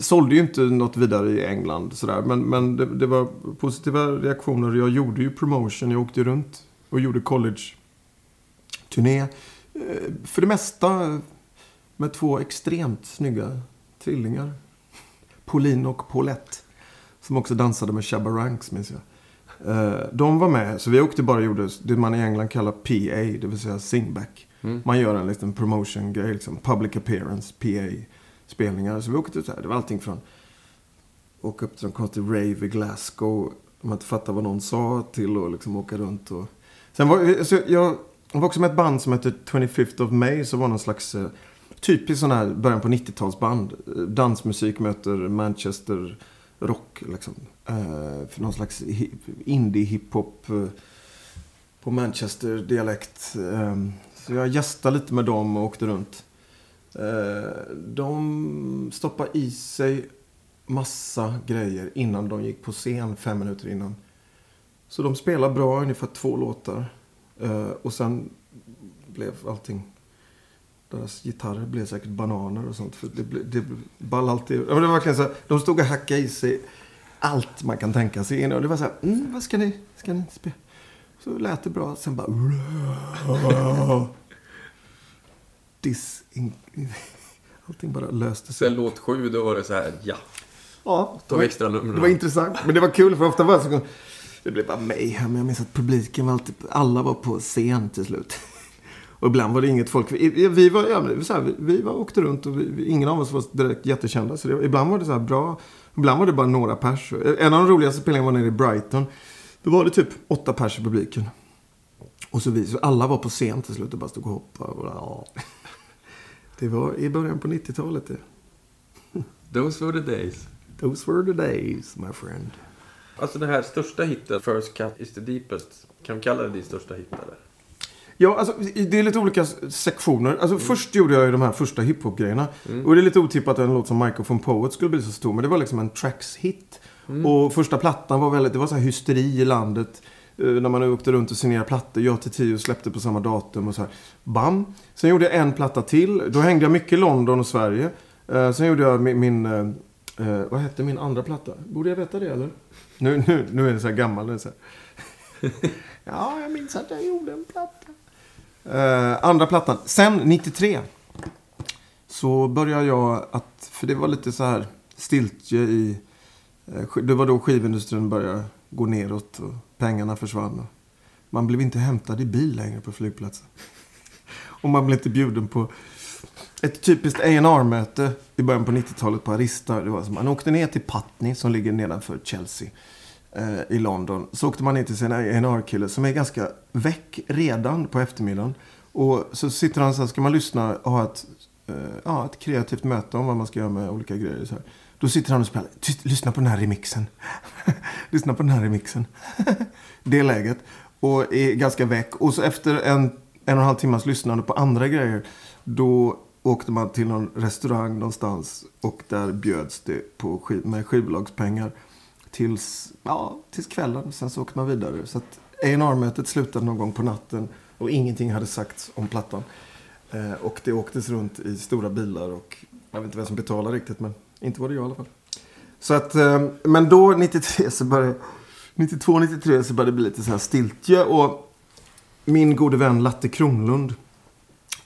Sålde ju inte något vidare i England sådär. Men, men det, det var positiva reaktioner. Jag gjorde ju promotion. Jag åkte runt och gjorde college-turné. Eh, För det mesta med två extremt snygga tvillingar. Pauline och Paulette. Som också dansade med Shabba Ranks, minns jag. Eh, de var med, så vi åkte bara och gjorde det man i England kallar PA, det vill säga singback. Mm. Man gör en liten promotion-grej, liksom public appearance, PA-spelningar. Så vi åkte så här, det var allting från åka upp till en konstig rave i Glasgow, man inte fattar vad någon sa, till att liksom åka runt och... Sen var alltså, jag, jag var också med ett band som hette 25th of May, som var någon slags Typiskt sån här början på 90-talsband. Dansmusik möter Manchester rock liksom. Eh, för någon slags indie-hiphop eh, på Manchester-dialekt. Eh, så jag gästade lite med dem och åkte runt. Eh, de stoppade i sig massa grejer innan de gick på scen, fem minuter innan. Så de spelade bra, ungefär två låtar. Eh, och sen blev allting... Deras gitarrer blev säkert bananer och sånt. För det, det ball alltid... Det var verkligen så här, de stod och hackade i sig allt man kan tänka sig. in. Och det var så här, mm, vad ska ni, ska ni spela? Så lät det bra. Sen bara... Dis... In, allting bara löste sig. Sen låt sju, då var det så här, ja. Ja, De extra numren. det var intressant. Men det var kul för ofta var det så... Det blev bara. Men jag minns att publiken var alltid... Alla var på scen till slut. Och ibland var det inget folk. Vi, var, ja, så här, vi, var, åkte runt och vi, ingen av oss var direkt jättekända. Så det, ibland var det så här bra. Ibland var det bara några pers. En av de roligaste spelningarna var nere i Brighton. Då var det typ åtta pers i publiken. Och så vi, så alla var på scen till slut och bara stod och hoppade. Och, ja. Det var i början på 90-talet det. Those were the days. Those were the days, my friend. Alltså den här största hitten, First Cut is the deepest. Kan vi kalla det din största hit eller? Ja, alltså, det är lite olika sektioner. Alltså, Först gjorde jag ju de här första hiphop-grejerna. Och det är lite otippat att en låt som Michael von Poet skulle bli så stor. Men det var liksom en tracks-hit. Och första plattan var väldigt, det var så här hysteri i landet. eh, När man åkte runt och signerade plattor. Jag till tio släppte på samma datum och så här. Bam! Sen gjorde jag en platta till. Då hängde jag mycket i London och Sverige. Eh, sen gjorde jag min, min eh, eh, vad hette min andra platta? Borde jag veta det eller? Nu, nu, nu är det så här gammal. Det så här. ja, jag minns att jag gjorde en platta. Eh, andra plattan. Sen 93. Så började jag att, för det var lite så här stiltje i, eh, det var då skivindustrin började gå neråt och pengarna försvann. Och man blev inte hämtad i bil längre på flygplatsen. Och man blev inte bjuden på ett typiskt A&R-möte i början på 90-talet på Arista. Det var som, man åkte ner till Putney som ligger nedanför Chelsea eh, i London. Så åkte man in till sin A&R-kille som är ganska väck redan på eftermiddagen. Och så sitter han så här, ska man lyssna och ha ett, eh, ja, ett kreativt möte om vad man ska göra med olika grejer. Så här. Då sitter han och spelar, tyst, lyssna på den här remixen. lyssna på den här remixen. det läget. Och är ganska väck. Och så efter en, en och en halv timmas lyssnande på andra grejer. Då åkte man till någon restaurang någonstans. Och där bjöds det på skiv, med skivbolagspengar. Tills, ja, tills kvällen. Sen så åkte man vidare. Så att A&R-mötet slutade någon gång på natten. Och ingenting hade sagts om plattan. Eh, och det åktes runt i stora bilar. Och jag vet inte vem som betalade riktigt. Men inte var det jag i alla fall. Så att, eh, men då 93 så började 92-93 så började det bli lite så här stiltje och min gode vän Latte Kronlund.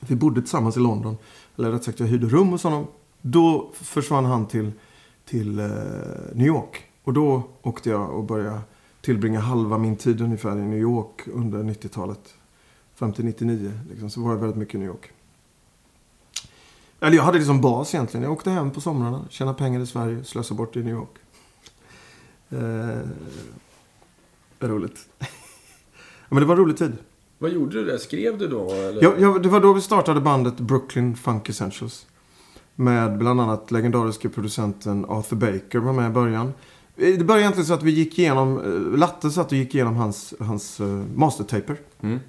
Vi bodde tillsammans i London. Eller rätt sagt jag hyrde rum hos honom. Då försvann han till, till eh, New York. Och då åkte jag och började tillbringa halva min tid ungefär i New York under 90-talet. Fram till 99 liksom, så var jag väldigt mycket i New York. Eller jag hade det som bas egentligen. Jag åkte hem på somrarna, tjänade pengar i Sverige, slösade bort i New York. Eh, roligt. ja, men det var en rolig tid. Vad gjorde du där? Skrev du då? Eller? Ja, ja, det var då vi startade bandet Brooklyn Funk Essentials. Med bland annat legendariska producenten Arthur Baker var med i början. Eh, Det började egentligen så att vi gick igenom, eh, Latte satt och gick igenom hans, hans uh, mastertaper. Mm.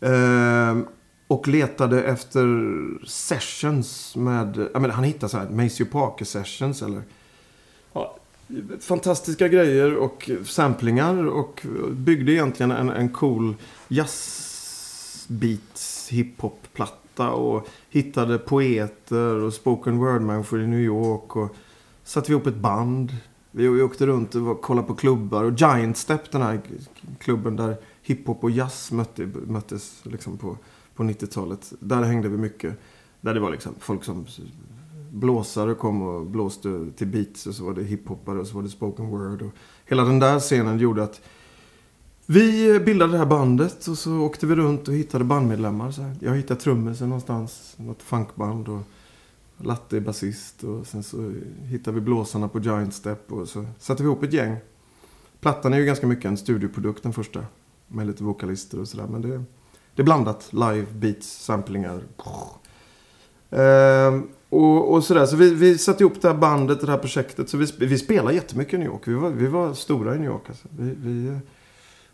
Ehm, och letade efter sessions med, jag menar, han hittade så här Maceo Parker sessions eller ja, fantastiska grejer och samplingar och byggde egentligen en, en cool jazzbeats hiphop-platta och hittade poeter och spoken word-människor i New York och satte vi ihop ett band. Vi vi åkte runt och var- kollade på klubbar och Giant Step, den här klubben där hiphop och jazz mötte, möttes liksom på, på 90-talet. Där hängde vi mycket. Där det var liksom folk som blåsare kom och blåste till beats och så var det hiphoppare och så var det spoken word. Och hela den där scenen gjorde att vi eh, bildade det här bandet och så åkte vi runt och hittade bandmedlemmar. Så här. Jag hittade trummisen någonstans, något funkband och Latte är basist och sen så hittade vi blåsarna på Giant Step och så satte vi ihop ett gäng. Plattan är ju ganska mycket en studioprodukt den första. Med lite vokalister och sådär. Men det, det är blandat. Live, beats, samplingar. Ehm, och, och sådär. Så vi, vi satte ihop det här bandet, det här projektet. Så vi, vi spelade jättemycket i New York. Vi var, vi var stora i New York. Alltså. Vi, vi,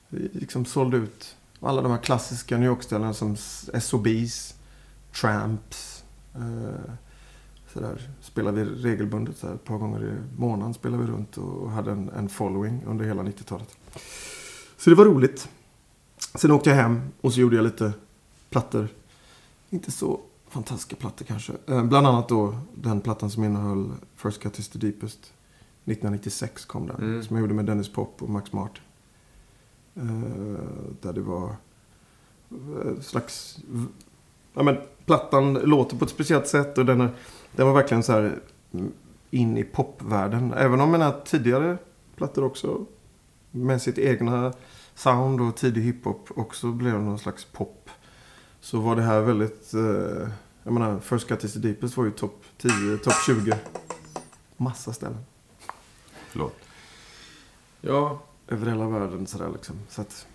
vi liksom sålde ut alla de här klassiska New York-ställena som SOBs, Tramps. Eh, sådär. Spelade vi regelbundet. Så här, ett par gånger i månaden spelade vi runt och, hade en, en following under hela 90-talet. Så det var roligt. Sen åkte jag hem och så gjorde jag lite plattor. Inte så fantastiska plattor kanske. Eh, bland annat då den plattan som innehöll First Cut is the Deepest. 1996 kom den. Mm. Som jag gjorde med Dennis Pop och Max Martin. Eh, där det var eh, slags... Ja, men, plattan låter på ett speciellt sätt och den, är, den var verkligen så här in i popvärlden. Även om mina tidigare plattor också med sitt egna sound och tidig hiphop också blev någon slags pop. Så var det här väldigt... Eh, jag menar, First Cut is the Deepest var ju topp 10, topp 20. Massa ställen. Förlåt. Ja, Över hela världen sådär liksom. Så att...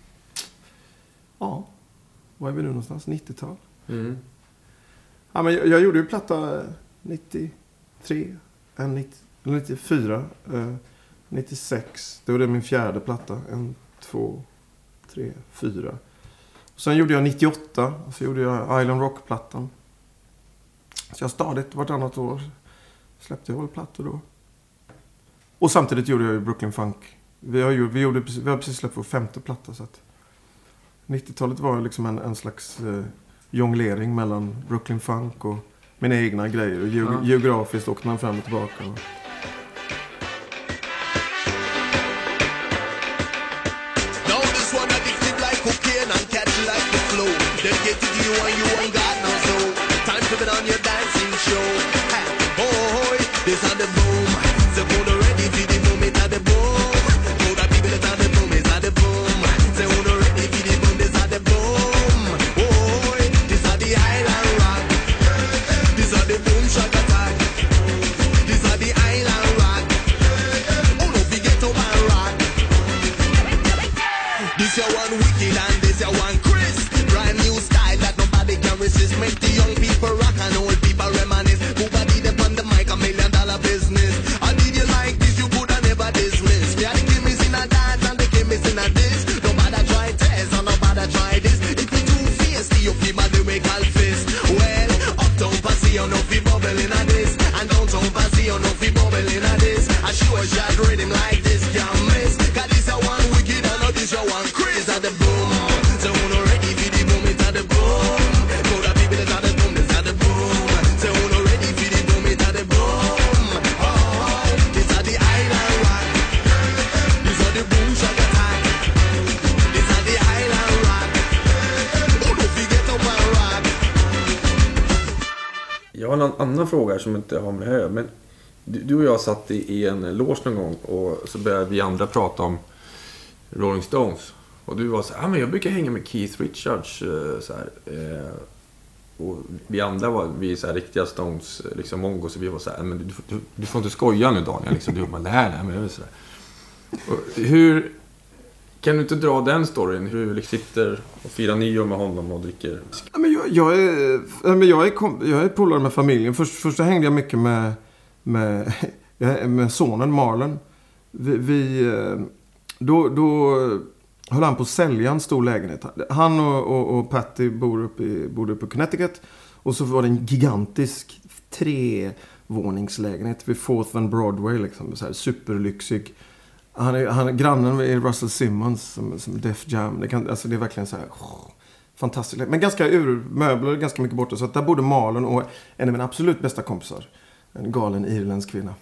Ja. Var är vi nu någonstans? 90-tal? mm. Ja, men jag, jag gjorde ju platta 93, 94, 96. Det var det min fjärde platta. En, två, tre, fyra. Sen gjorde jag 98, och så gjorde jag Island Rock-plattan. Så jag stadigt vartannat år släppte jag väl plattor då. Och samtidigt gjorde jag ju Brooklyn Funk. Vi har, gjort, vi gjorde, precis- vi har precis släppt vår femte platta. Så att 90-talet var liksom en, en slags eh, jonglering mellan Brooklyn Funk och mina egna grejer. Och ge- Ja. geografiskt åkte man fram och tillbaka. Time to put on your dancing show. Oh, oh, this are the boom. Som inte har med det men du, och jag satt i, en loge någon gång och så började vi andra prata om Rolling Stones. Och du var så här, ah, men jag brukar hänga med Keith Richards. Eh, så här, eh, och vi andra var vi så här riktiga Stones, eh, liksom mongo, Så vi var så här, ah, men du, du, du får inte skoja nu Daniel. Liksom, du bara, nej, nej, men det är så här. Och hur... Kan du inte dra den storyn? Hur du sitter och firar nyår med honom och dricker Ja, men jag, jag är, men jag är, kom, jag är polare med familjen. Först, först så hängde jag mycket med, med, med sonen Marlon. Vi, vi, eh, då, då höll han på att sälja en stor lägenhet. Han och, och, och Patty bor uppe i, bodde uppe i Connecticut. Och så var det en gigantisk trevåningslägenhet vid Fourth and Broadway. Liksom, så här, superlyxig. Han är, han, grannen är Russell Simmons som, som Def Jam. Det, kan, alltså, det är verkligen så här... fantastiskt. Men ganska ur möbler, ganska mycket borta. Så att där bodde Malin och en av mina absolut bästa kompisar. En galen irländsk kvinna.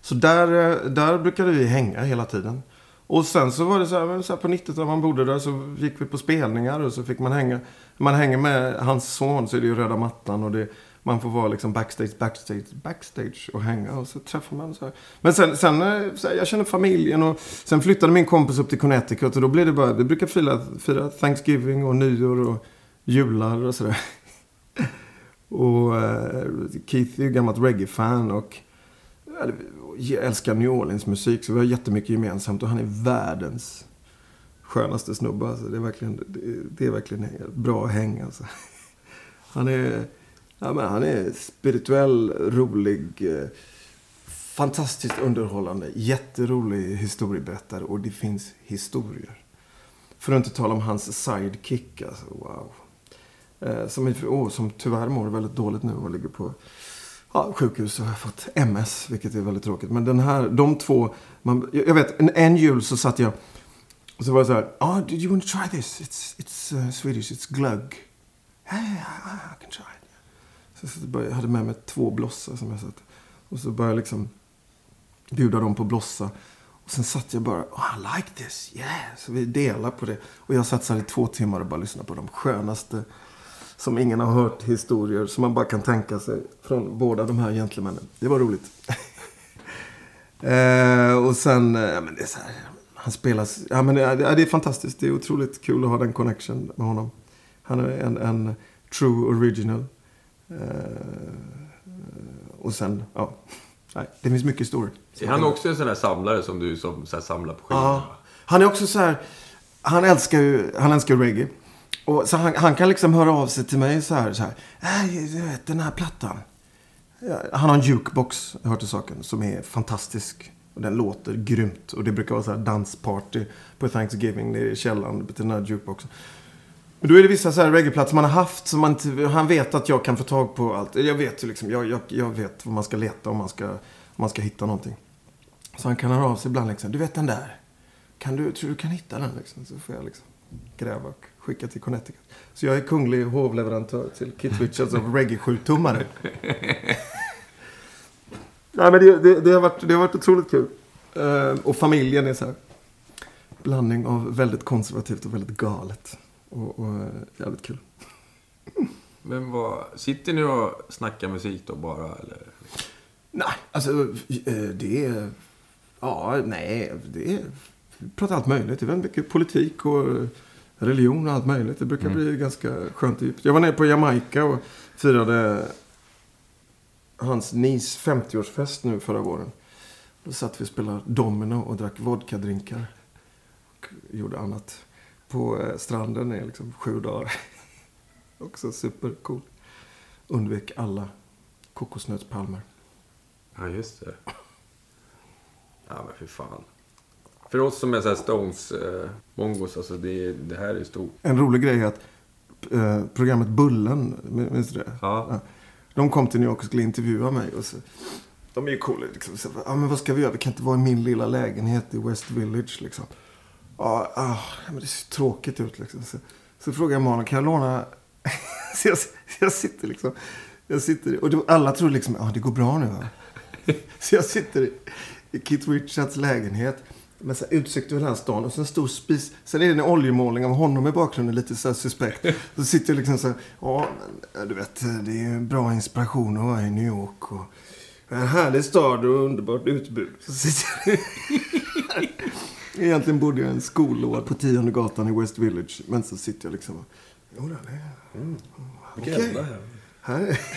Så där, eh, där brukade vi hänga hela tiden. Och sen så var det så här, så här på 90-talet man bodde där så gick vi på spelningar och så fick man hänga. När man hänger med hans son så är det ju röda mattan och det, man får vara liksom backstage, backstage, backstage och hänga och så träffar man så här. Men sen, sen eh, så här, jag känner familjen och sen flyttade min kompis upp till Connecticut och då blev det bara, vi brukar fira, fira Thanksgiving och nyår och jular och sådär. Och eh, Keith är ju gammalt reggae-fan och jag älskar New Orleans musik så vi har jättemycket gemensamt och han är världens skönaste snubbe. Alltså. Det, är verkligen, det, det är verkligen bra häng alltså. Han är, ja, men han är spirituell, rolig, eh, fantastiskt underhållande, jätterolig historieberättare och det finns historier. För att inte tala om hans sidekick, alltså wow. Eh, som, oh, som tyvärr mår väldigt dåligt nu och ligger på ja, sjukhus och har fått MS, vilket är väldigt tråkigt. Men den här, de två, man, jag vet, en, en jul så satt jag och så var det så här, oh, did you want to try this? It's, it's uh, Swedish, it's glögg. Yeah, yeah, I can try it. Så, jag hade med mig två blossar som jag satt. Och så började jag liksom bjuda dem på blossa. Och sen satt jag bara, oh, I like this, yeah. Så vi delade på det. Och jag satt så här i två timmar och bara lyssnade på de skönaste, som ingen har hört historier, som man bara kan tänka sig från båda de här gentlemännen. Det var roligt. eh, och sen, eh, ja men det är så här, han spelas, ja men det, är- det är fantastiskt. Det är otroligt kul att ha den connection med honom. Han är en, en true original. Eh, och sen, ja. Nej, det finns mycket historier. Är han också en sån där samlare som du som så samlar på skivor? Ja. Han är också så här, han älskar ju, han älskar reggae. Och så han, han kan liksom höra av sig till mig så här, så här. "Äh, du vet den här plattan. Han har en jukebox, hört till saken, som är fantastisk. Och den låter grymt. Och det brukar vara så här dansparty på Thanksgiving nere i källaren till den här jukeboxen. Men då är det vissa så här reggaeplatser man har haft som man inte, han vet att jag kan få tag på allt. Jag vet ju liksom, jag, jag, jag vet vad man ska leta om man ska, om man ska hitta någonting. Så han kan höra av sig ibland liksom, du vet den där. Kan du, tror du kan hitta den liksom? Så får jag liksom gräva och skicka till Connecticut. Så jag är kunglig hovleverantör till Kit Richards av reggae 7-tummare. Nej men det, det, det, har varit, det har varit otroligt kul. Eh, och familjen är så här. Blandning av väldigt konservativt och väldigt galet. Och, och jävligt kul. Men vad, sitter ni och snackar musik då bara eller? Nej, alltså eh, det är... Ja, nej, det är... Vi pratar allt möjligt. Det är väldigt mycket politik och religion och allt möjligt. Det brukar bli ganska skönt och djupt. Jag var nere på Jamaica och firade hans NIS 50-årsfest nu förra våren. Då satt vi och spelade domino och drack vodkadrinkar. Och gjorde annat. På eh, stranden i liksom sju dagar. Också supercool. Undvek alla kokosnötspalmer. Ja, just det. Ja, men för fan. För oss som är så här Stones, eh, alltså det, det här är stort. En rolig grej är att eh, programmet Bullen, minns du det? Ja. De kom till New York och skulle intervjua mig. Och så, de är ju coola. Liksom. Så, ja, men vad ska vi göra? Vi kan inte vara i min lilla lägenhet i West Village. Liksom. Ja, ah, men det ser tråkigt ut. Liksom. Så, så frågar jag Malin, kan jag låna... så jag, jag sitter liksom... Jag sitter, och då, alla tror liksom, ja ah, det går bra nu va? så jag sitter i, i Kit Richards lägenhet. med så utsikt över hela stan och så en stor spis. Sen är det en oljemålning av honom i bakgrunden, lite så här suspekt. Så sitter jag liksom så här, ja, men, du vet, det är ju bra inspiration att vara i New York och en härlig stad och underbart utbud. Så sitter jag Egentligen bodde jag i en skolåd på tionde gatan i West Village. Men så sitter jag liksom och... Det är... Mm. Okej. Här är...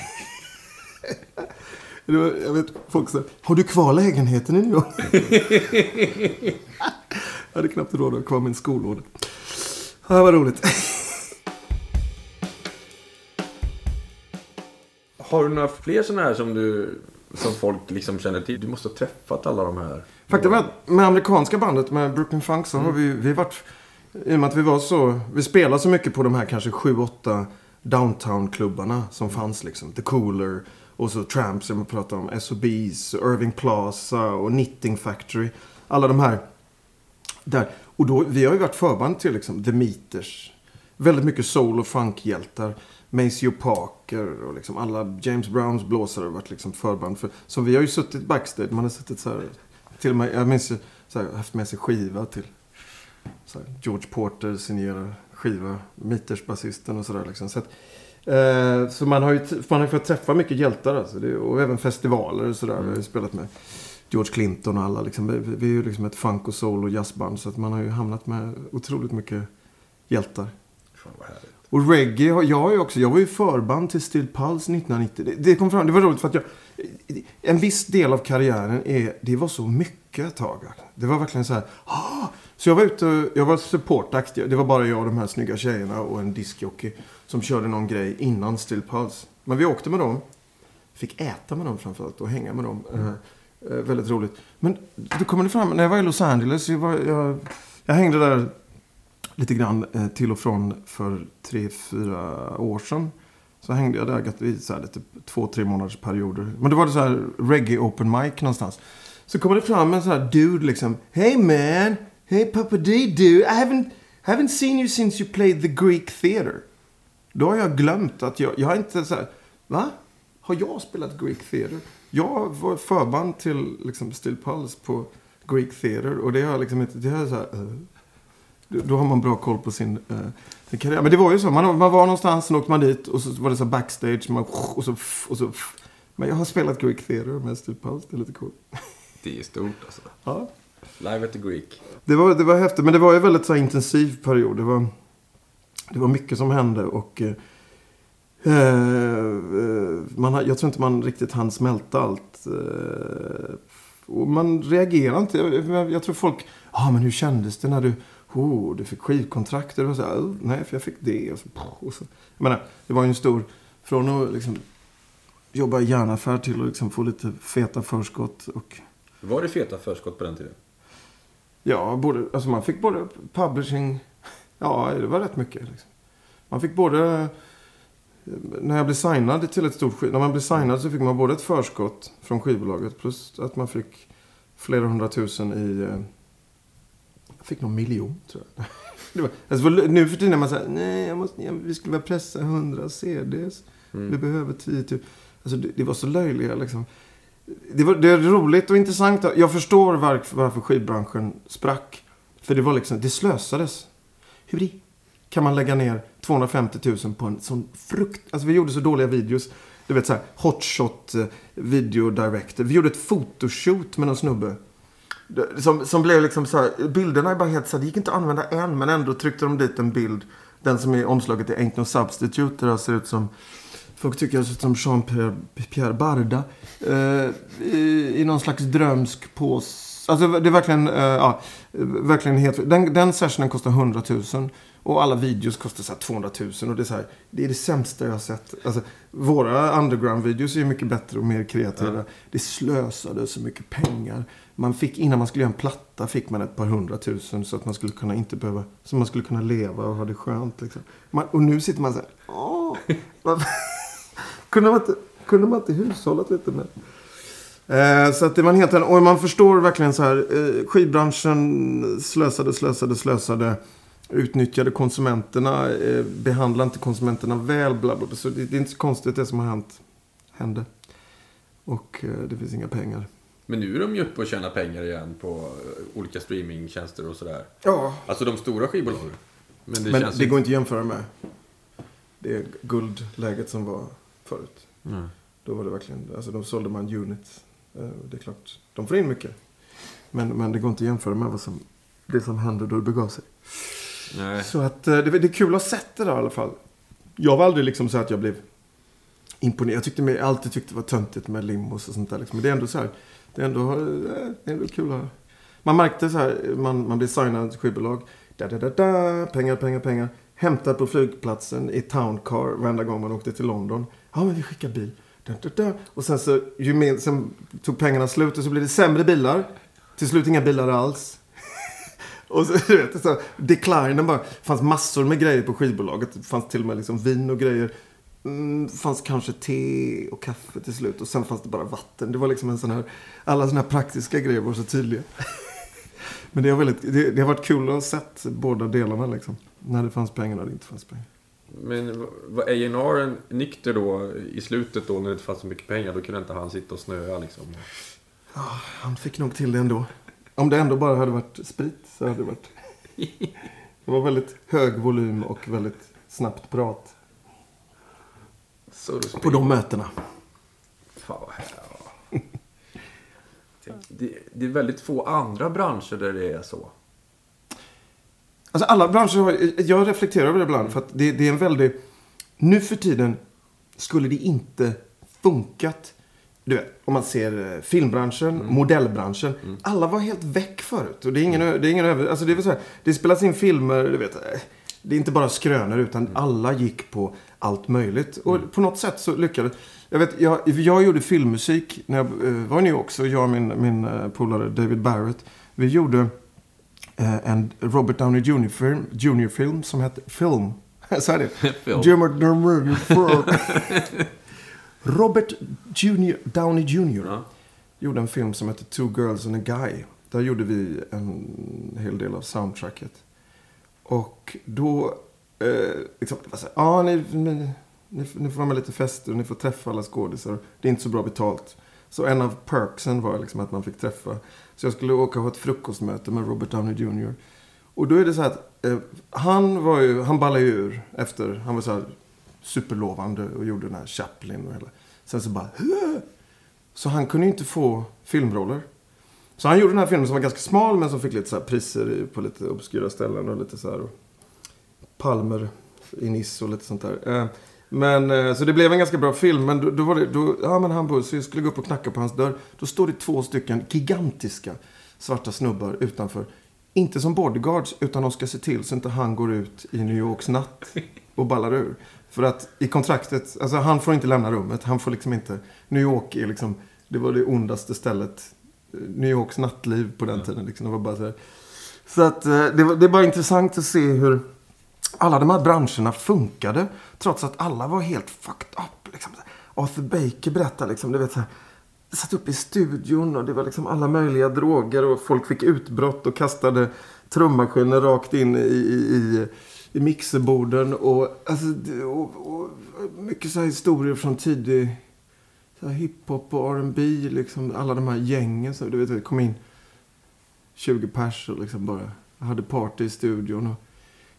Det var, jag vet, folk sa, har du kvar lägenheten i New York? jag hade knappt råd att ha kvar min skolåda. Ja, var roligt. Har du några fler sådana här som du som folk liksom känner till? Du måste ha träffat alla de här. Faktum är att med amerikanska bandet, med Brooklyn Funk, så har vi, vi varit... I och med att vi var så... Vi spelade så mycket på de här kanske sju, åtta downtown-klubbarna som fanns liksom. The Cooler och så Tramps jag pratade om. SOBs, Irving Plaza och Knitting Factory. Alla de här. Där. Och då, vi har ju varit förband till liksom The Meters. Väldigt mycket soul och funkhjältar. Maceo Parker och liksom alla James Browns blåsare har varit liksom förband för. Så vi har ju suttit backstage. Man har suttit så här. Till och med, jag minns ju, så här, haft med sig skiva till här, George Porter signerar skiva. Meters basisten och sådär liksom. Så, att, eh, så man har ju man har fått träffa mycket hjältar alltså. Det, och även festivaler och sådär. Vi har ju spelat med George Clinton och alla liksom. Vi, vi är ju liksom ett funk och soul och jazzband. Så att man har ju hamnat med otroligt mycket hjältar. Fan vad härligt. Och reggae har jag ju också. Jag var ju förband till Steel Pulse 1990. Det, det kom fram. Det var roligt för att jag... En viss del av karriären är... Det var så mycket ett tag. Det var verkligen så här... Ah! Så jag var ute. Jag var supportakt. Det var bara jag och de här snygga tjejerna och en diskjockey. Som körde någon grej innan Steel Pulse. Men vi åkte med dem. Fick äta med dem framförallt och hänga med dem. Eh, eh, väldigt roligt. Men då kommer det fram. När jag var i Los Angeles. Jag, var, jag, jag hängde där lite grann eh, till och från för tre, fyra år sedan. Så hängde jag där i så här lite två, tre månaders perioder. Men då var det så här reggae open mic någonstans. Så kommer det fram en sån här dude liksom. Hey man! Hey Papa D dude! I haven't, haven't seen you since you played the Greek theater. Då har jag glömt att jag, jag har inte så här, va? Har jag spelat Greek theater? Jag var förband till liksom Steel Pulse på Greek theater och det har jag liksom inte, det har jag så här, uh. Då- har man bra koll på sin, eh, sin karriär. Men det var ju så. Man, man var någonstans, sen åkte man dit och så var det så backstage. Man, och så, och så, men jag har spelat Greek Theater med Steel Pulse. Det är lite coolt. Det är stort alltså. Ja. Live at the Greek. Det var, det var häftigt. Men det var ju en väldigt så här, intensiv period. Det var, det var mycket som hände. Och, eh, eh, man, jag tror inte man riktigt hann smälta allt. Eh, och man reagerar inte. Jag, jag tror folk... Ja, ah, men hur kändes det när du... Oh, du fick skivkontrakt. Det var så här, "Oh, nej, för jag fick det. Och så, och så. Jag menar, det var ju en stor... Från att liksom, jobba i järnaffär till att liksom, få lite feta förskott. Och, Var det feta förskott på den tiden? Ja, både, alltså man fick både publishing... Ja, det var rätt mycket. Liksom. Man fick både... När jag blev signad till ett stort skiv... När man blev signad så fick man både ett förskott från skivbolaget plus att man fick flera hundratusen i... fick någon miljon, tror jag. Det var, alltså, nu för tiden är man säger nej, jag måste, jag, vi skulle väl pressa 100 CDs. Vi behöver 10 000. Alltså, det, det var så löjliga liksom. Det, var, det är roligt och intressant. Jag förstår varför, varför skivbranschen sprack. För det var liksom, det slösades. Hur i kan man lägga ner 250 000 på en sån frukt... Alltså vi gjorde så dåliga videos. Du vet så här, hotshot eh, video director. Vi gjorde ett photoshoot med någon snubbe. Som, som blev liksom så här, bilderna är bara helt så här, det gick inte att använda en, men ändå tryckte de dit en bild. Den som är omslaget i Ain't No Substitute, där det ser ut som, folk tycker jag ser ut som Jean-Pierre Pierre Barda. Eh, i, I någon slags drömsk pås. Alltså det är verkligen, eh, ja, verkligen helt, den, den sessionen kostar 100 000. Och alla videos kostar så här 200 000. Och det är så här, det är det sämsta jag har sett. Alltså, våra underground-videos är ju mycket bättre och mer kreativa. Det slösade så mycket pengar. Man fick, innan man skulle göra en platta fick man ett par hundratusen så att man skulle kunna inte behöva, så man skulle kunna leva och ha det skönt liksom. Man, och nu sitter man så här, åh, kunde, man inte, kunde man inte hushållat lite med? Eh, så att det var en helt annan, och man förstår verkligen så här, eh, skivbranschen slösade, slösade, slösade. Utnyttjade konsumenterna, eh, behandlade inte konsumenterna väl, bla bla bla. Så det, det är inte så konstigt det som har hänt, hände. Och eh, det finns inga pengar. Men nu är de ju uppe och tjänar pengar igen på eh, olika streamingtjänster och sådär. Ja. Alltså de stora skivbolagen. Men det Men det ju... går inte att jämföra med det guldläget som var förut. Nej. Då var det verkligen, alltså då sålde man unit. Eh, Det är klart, de får in mycket. Men, men det går inte att jämföra med vad som, det som hände då det begav sig. Nej. Så att eh, det, det är kul att ha sett det där i alla fall. Jag var aldrig liksom så att jag blev imponerad. Jag tyckte mig, alltid tyckte det var töntigt med limos och sånt där. Liksom. Men det är ändå så här, det är ändå, eh, det är ändå kul att Man märkte så här, man, man blir signad till skivbolag. Da, da, da, da, pengar, pengar, pengar. Hämtad på flygplatsen i town car varenda gång man åkte till London. Ja, men vi skickar bil. Da, da, da. Och sen så, ju mer, sen tog pengarna slut och så blev det sämre bilar. Till slut inga bilar alls. Och så, du vet, så, declinen bara. Fanns massor med grejer på skivbolaget. Det fanns till och med liksom vin och grejer. Mm, fanns kanske te och kaffe till slut. Och sen fanns det bara vatten. Det var liksom en sån här... Alla såna här praktiska grejer var så tydliga. Men det har, väldigt, det, det har varit kul att ha sett båda delarna liksom. När det fanns pengar och det inte fanns pengar. Men var A&R nykter då i slutet då när det inte fanns så mycket pengar? Då kunde inte han sitta och snöa liksom. Ah, han fick nog till det ändå. Om det ändå bara hade varit sprit så hade det varit... Det var väldigt hög volym och väldigt snabbt prat. Så to På de mötena. Fan vad här, ja. det, det är väldigt få andra branscher där det är så. Alltså alla branscher har, jag reflekterar över det ibland för att det, det är en väldigt, nu för tiden skulle det inte funkat. Du vet, om man ser eh, filmbranschen, modellbranschen. Alla var helt väck förut. Och det är ingen, ö- det är ingen över, alltså det är så här, det spelas in filmer, du vet. eh, Det är inte bara skrönor utan alla gick på allt möjligt. Och på något sätt så lyckades jag. Vet, jag, jag gjorde filmmusik när jag eh, var i New York. Så jag och min, min polare David Barrett. Vi gjorde en Robert Downey Jr-film Jr film som hette Film. Så är det. Film. Robert Jr. Downey Jr. Ja. gjorde en film som hette Two Girls and a Guy. Där gjorde vi en hel del av soundtracket. Och då, eh, liksom, det var så här, ja ni, ni, ni, ni får vara med lite fester och ni får träffa alla skådisar. Det är inte så bra betalt. Så en av perksen var liksom att man fick träffa. Så jag skulle åka och ha ett frukostmöte med Robert Downey Jr. Och då är det så här att eh, han var ju, han ballade ju ur efter, han var så här superlovande och gjorde den här Chaplin och hela. Sen så bara, "Hö!" Så han kunde ju inte få filmroller. Så han gjorde den här filmen som var ganska smal men som fick lite så här priser på lite obskyra ställen och lite så här. Palmer i Nice och lite sånt där. Eh, men, eh, så det blev en ganska bra film. Men då, då var det, då, ja men han så jag skulle gå upp och knacka på hans dörr. Då står det två stycken gigantiska svarta snubbar utanför. Inte som bodyguards, utan de ska se till så inte han går ut i New Yorks natt och ballar ur. För att i kontraktet, alltså han får inte lämna rummet. Han får liksom inte, New York är liksom, det var det ondaste stället. New Yorks nattliv på den tiden liksom. Det var bara så. Så att eh, det, var, det är bara intressant att se hur alla de här branscherna funkade. Trots att alla var helt fucked up. Liksom. Arthur Baker berättade liksom, du vet så här. Satt upp i studion och det var liksom alla möjliga droger och folk fick utbrott och kastade trummaskiner rakt in i, i, i, i mixerborden. Och, alltså, och, och mycket så här historier från tidig så här hiphop och R&B liksom. Alla de här gängen. Så, du vet, det kom in 20 pers och liksom bara hade party i studion. Och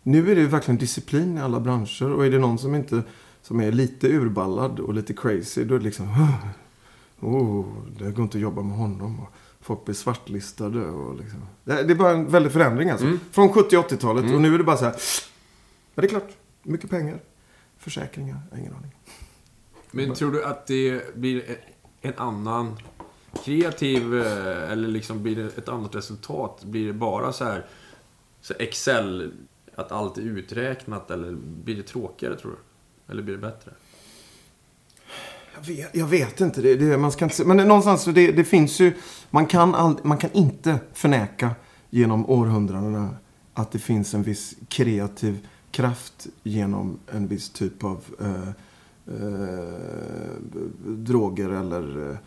nu är det verkligen disciplin i alla branscher. Och är det någon som inte som är lite urballad och lite crazy, då är det liksom... Oh, det går inte att jobba med honom. Och folk blir svartlistade. Och liksom. det, är bara en väldig förändring alltså. Mm. Från 70 och 80-talet. Och nu är det bara så här... Ja, det är klart. Mycket pengar. Försäkringar. Jag har ingen aning. Men tror du att det blir en annan kreativ, eh, eller liksom blir det ett annat resultat? Blir det bara så här, så Excel, att allt är uträknat, eller blir det tråkigare tror du? Eller blir det bättre? Jag vet, jag vet inte. Det, det, man ska inte men någonstans, så det, det finns ju... Man kan, all, man kan inte förneka genom århundradena att det finns en viss kreativ kraft genom en viss typ av eh, eh, droger eller...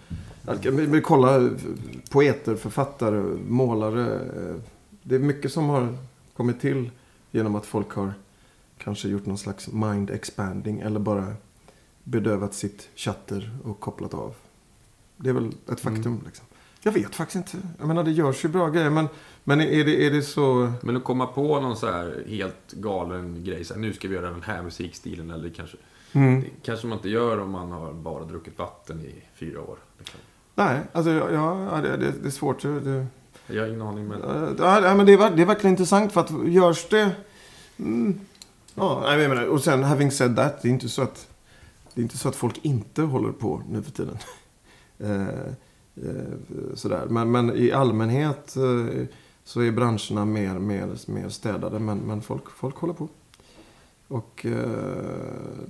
Eh, men kolla poeter, författare, målare. Eh, det är mycket som har kommit till genom att folk har kanske gjort någon slags mind expanding eller bara bedövat sitt chatter och kopplat av. Det är väl ett faktum. Liksom. Jag vet faktiskt inte. Jag menar, det görs ju bra grejer, men, men är, det, är det så... Men att komma på någon så här helt galen grej, så här, nu ska vi göra den här musikstilen, eller kanske... Mm. Det kanske man inte gör om man har bara druckit vatten i fyra år. Liksom. Nej, alltså ja, ja, det, det, det är svårt. Det, Jag har ingen aning, men... Ja, men det, är, det är verkligen intressant för att görs det... Mm, ja, jag menar, och sen having said that, det är inte så att, det är inte så att folk inte håller på nu för tiden. eh, eh, sådär. Men, men i allmänhet eh, så är branscherna mer, mer, mer städade, men, men folk, folk håller på. Och eh,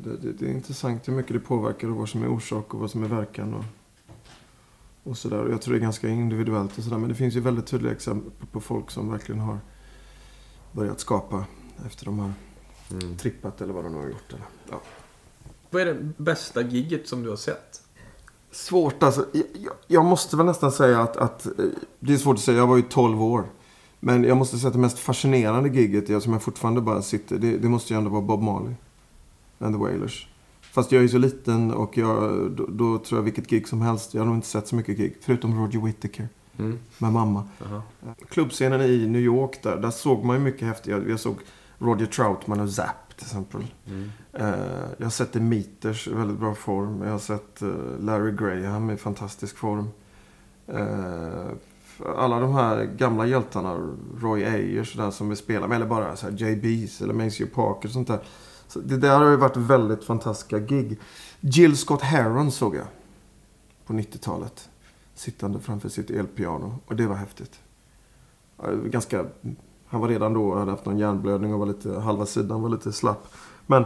det, det, det är intressant hur mycket det påverkar och vad som är orsak och vad som är verkan. Och, och sådär. Och Jag tror det är ganska individuellt och sådär. Men det finns ju väldigt tydliga exempel på folk som verkligen har börjat skapa efter de har Mm. trippat eller vad de nu har gjort. Eller. Ja. Vad är det bästa gigget som du har sett? Svårt alltså. Jag, jag- jag måste väl nästan säga att, att eh, det är svårt att säga. Jag var ju 12 år. Men jag måste säga att det mest fascinerande gigget, jag, som jag fortfarande bara sitter, det, det måste ju ändå vara Bob Marley. And the Wailers. Fast jag är så liten och jag, då, då tror jag vilket gig som helst. Jag har nog inte sett så mycket gig. Förutom Roger Whittaker Mm. med mamma. Jaha. Klubbscenen i New York där, där såg man ju mycket häftigt. Jag, jag såg Roger Troutman och Zapp till exempel. Mm. Eh, jag har sett The Meters i väldigt bra form. Jag har sett eh, Larry Graham i fantastisk form. Eh, alla de här gamla hjältarna, Roy Ayers och där som vi spelar med, eller bara så här JB's eller Maceo Parker och sånt där. Så det där har ju varit väldigt fantastiska gig. Jill Scott Heron såg jag på 90-talet. Sittande framför sitt elpiano. Och det var häftigt. Ganska, han var redan då, hade haft någon hjärnblödning och var lite, halva sidan var lite slapp. Men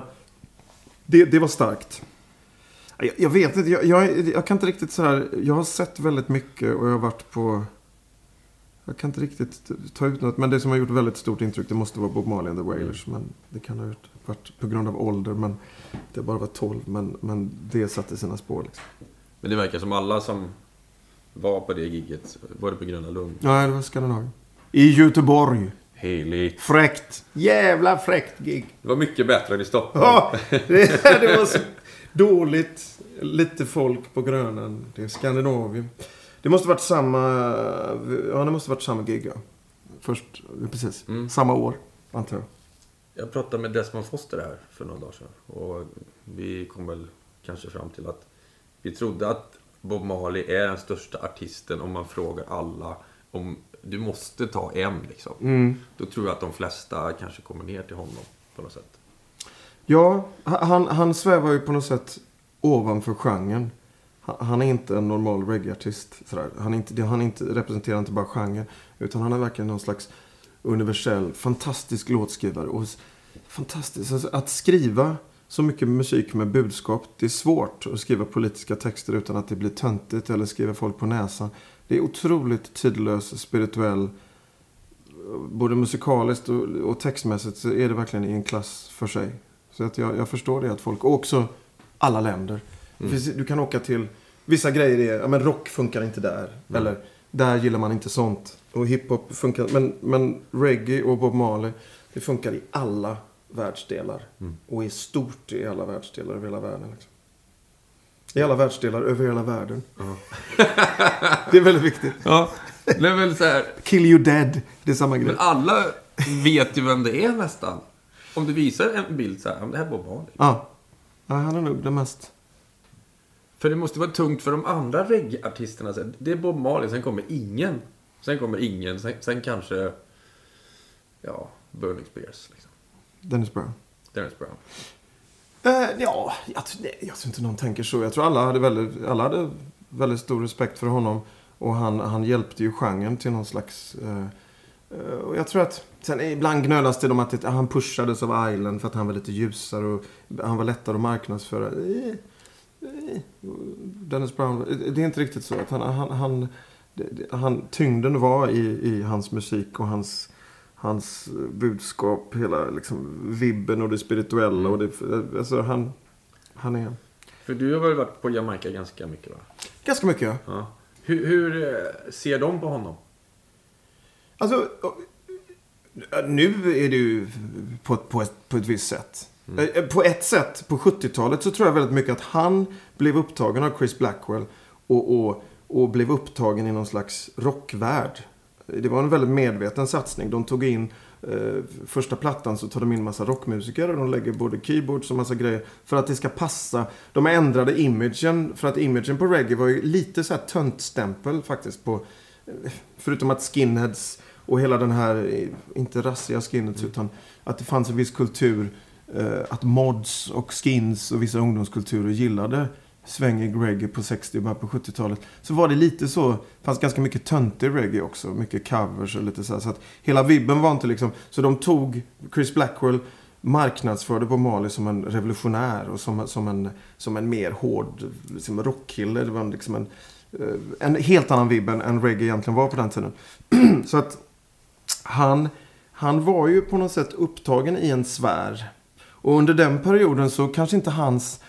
det, det var starkt. Jag, jag vet inte, jag, jag, jag kan inte riktigt så här. Jag har sett väldigt mycket och jag har varit på... Jag kan inte riktigt ta ut något. Men det som har gjort väldigt stort intryck det måste vara Bob Marley and the Wailers. Men det kan ha varit på grund av ålder. Men det bara var 12. Men, men det satte sina spår. Liksom. Men det verkar som alla som var på det gigget var det på Gröna Lund. Nej, det var Skandinavien. I Göteborg. Heligt. Fräckt. Jävla fräckt gig. Det var mycket bättre än i Stockholm. Ja, det, det var så dåligt. Lite folk på Grönan. Det är Skandinavien. Det måste varit samma... Ja, det måste varit samma gig, ja. Först, precis. Mm. Samma år, antar jag. Jag pratade med Desmond Foster här för några dagar sedan. Och vi kom väl kanske fram till att vi trodde att Bob Marley är den största artisten om man frågar alla om du måste ta en liksom. Mm. Då tror jag att de flesta kanske kommer ner till honom på något sätt. Ja, han, han svävar ju på något sätt ovanför genren. Han, är inte en normal reggae-artist. Han, är inte, han är inte, representerar inte bara genren. Utan han är verkligen någon slags universell, fantastisk låtskrivare. Och fantastisk. Alltså, att skriva så mycket musik med budskap. Det är svårt att skriva politiska texter utan att det blir töntigt eller skriva folk på näsan. Det är otroligt tidlös, spirituell. Både musikaliskt och, och textmässigt så är det verkligen i en klass för sig. Så att jag, jag förstår det att folk, och också alla länder. Det finns, du kan åka till, vissa grejer är, ja men rock funkar inte där. Eller, där gillar man inte sånt. Och hiphop funkar, men, men reggae och Bob Marley, det funkar i alla världsdelar. Och är stort i alla världsdelar över hela världen. Liksom. I alla världsdelar över hela världen. det är väldigt viktigt. Ja, det är väl så här. Kill you dead, det är samma grej. Men alla vet ju vem det är nästan. Om du visar en bild så här, det här är Bob Marley. Ja. ja, han är nog den mest... För det måste vara tungt för de andra reggae-artisterna. Det är Bob Marley, sen kommer ingen. Sen kommer ingen, sen, sen kanske... Ja, Burning Spears. Liksom. Dennis Brown. Dennis Brown. Eh, ja, jag, tror- nej, jag tror inte någon tänker så. Jag tror alla hade väldigt, alla hade väldigt stor respekt för honom. Och han, han hjälpte ju genren till någon slags... Eh, eh, och jag tror att... Sen ibland gnölas det om att det, han pushades av Island för att han var lite ljusare och han var lättare att marknadsföra. Eh, Dennis Brown, det är inte riktigt så. Att han, han, han, han, tyngden var i, i hans musik och hans, hans budskap. Hela liksom, vibben och det spirituella. Och det, alltså, han, han är För du har väl varit på Jamaica ganska mycket va? ganska mycket. Ja. Ja. Hur, hur eh, ser de på honom? Alltså, nu är det ju på, på, ett, på ett visst sätt. Eh, På ett sätt, på 70-talet så tror jag väldigt mycket att han blev upptagen av Chris Blackwell och, och, och blev upptagen i någon slags rockvärld. Det var en väldigt medveten satsning. De tog in eh, första plattan så tar de in massa rockmusiker och de lägger både keyboards och massa grejer för att det ska passa. De ändrade imagen för att imagen på reggae var ju lite så här töntstämpel faktiskt på eh, förutom att skinheads och hela den här, eh, inte rassiga skinheads utan att det fanns en viss kultur eh, Eh, att mods och skins och vissa ungdomskulturer gillade svängig reggae på 60 och början på 70-talet. Så var det lite så, det fanns ganska mycket töntig reggae också. Mycket covers och lite så här. Så att hela vibben var inte liksom, så de tog Chris Blackwell marknadsförde på Mali som en revolutionär och som, som, en, som en mer hård liksom rockkille. Det var liksom en, eh, en helt annan vibb än, än reggae egentligen var på den tiden. så att han, han var ju på något sätt upptagen i en sfär. Och under den perioden så kanske inte hans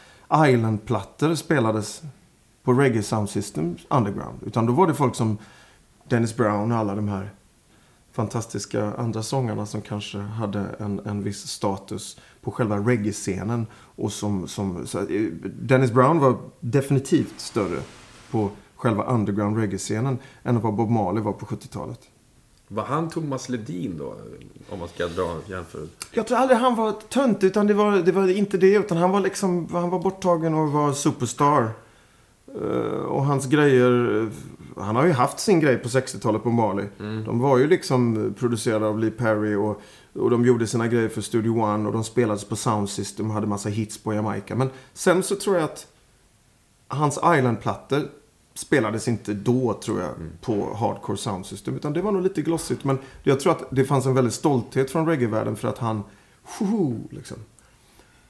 Island-plattor spelades på Reggae Sound System Underground. Utan då var det folk som Dennis Brown och alla de här fantastiska andra sångarna som kanske hade en, en viss status på själva reggae-scenen. Och som, som, så, eh, Dennis Brown var definitivt större på själva underground reggae-scenen än vad Bob Marley var på 70-talet. Var han Thomas Ledin då? Om man ska dra jämförelse. Jag tror aldrig han var tönt, utan det var, det var inte det. Utan han var liksom, han var borttagen och var superstar. Eh, och hans grejer, han har ju haft sin grej på 60-talet på Marley. De var ju liksom producerade av Lee Perry och, och de gjorde sina grejer för Studio One och de spelades på Sound System och hade massa hits på Jamaica. Men sen så tror jag att hans Island-plattor spelades inte då, tror jag, på Hardcore Sound System. Utan det var nog lite glossigt. Men jag tror att det fanns en väldig stolthet från reggae-världen för att han... Woho, liksom.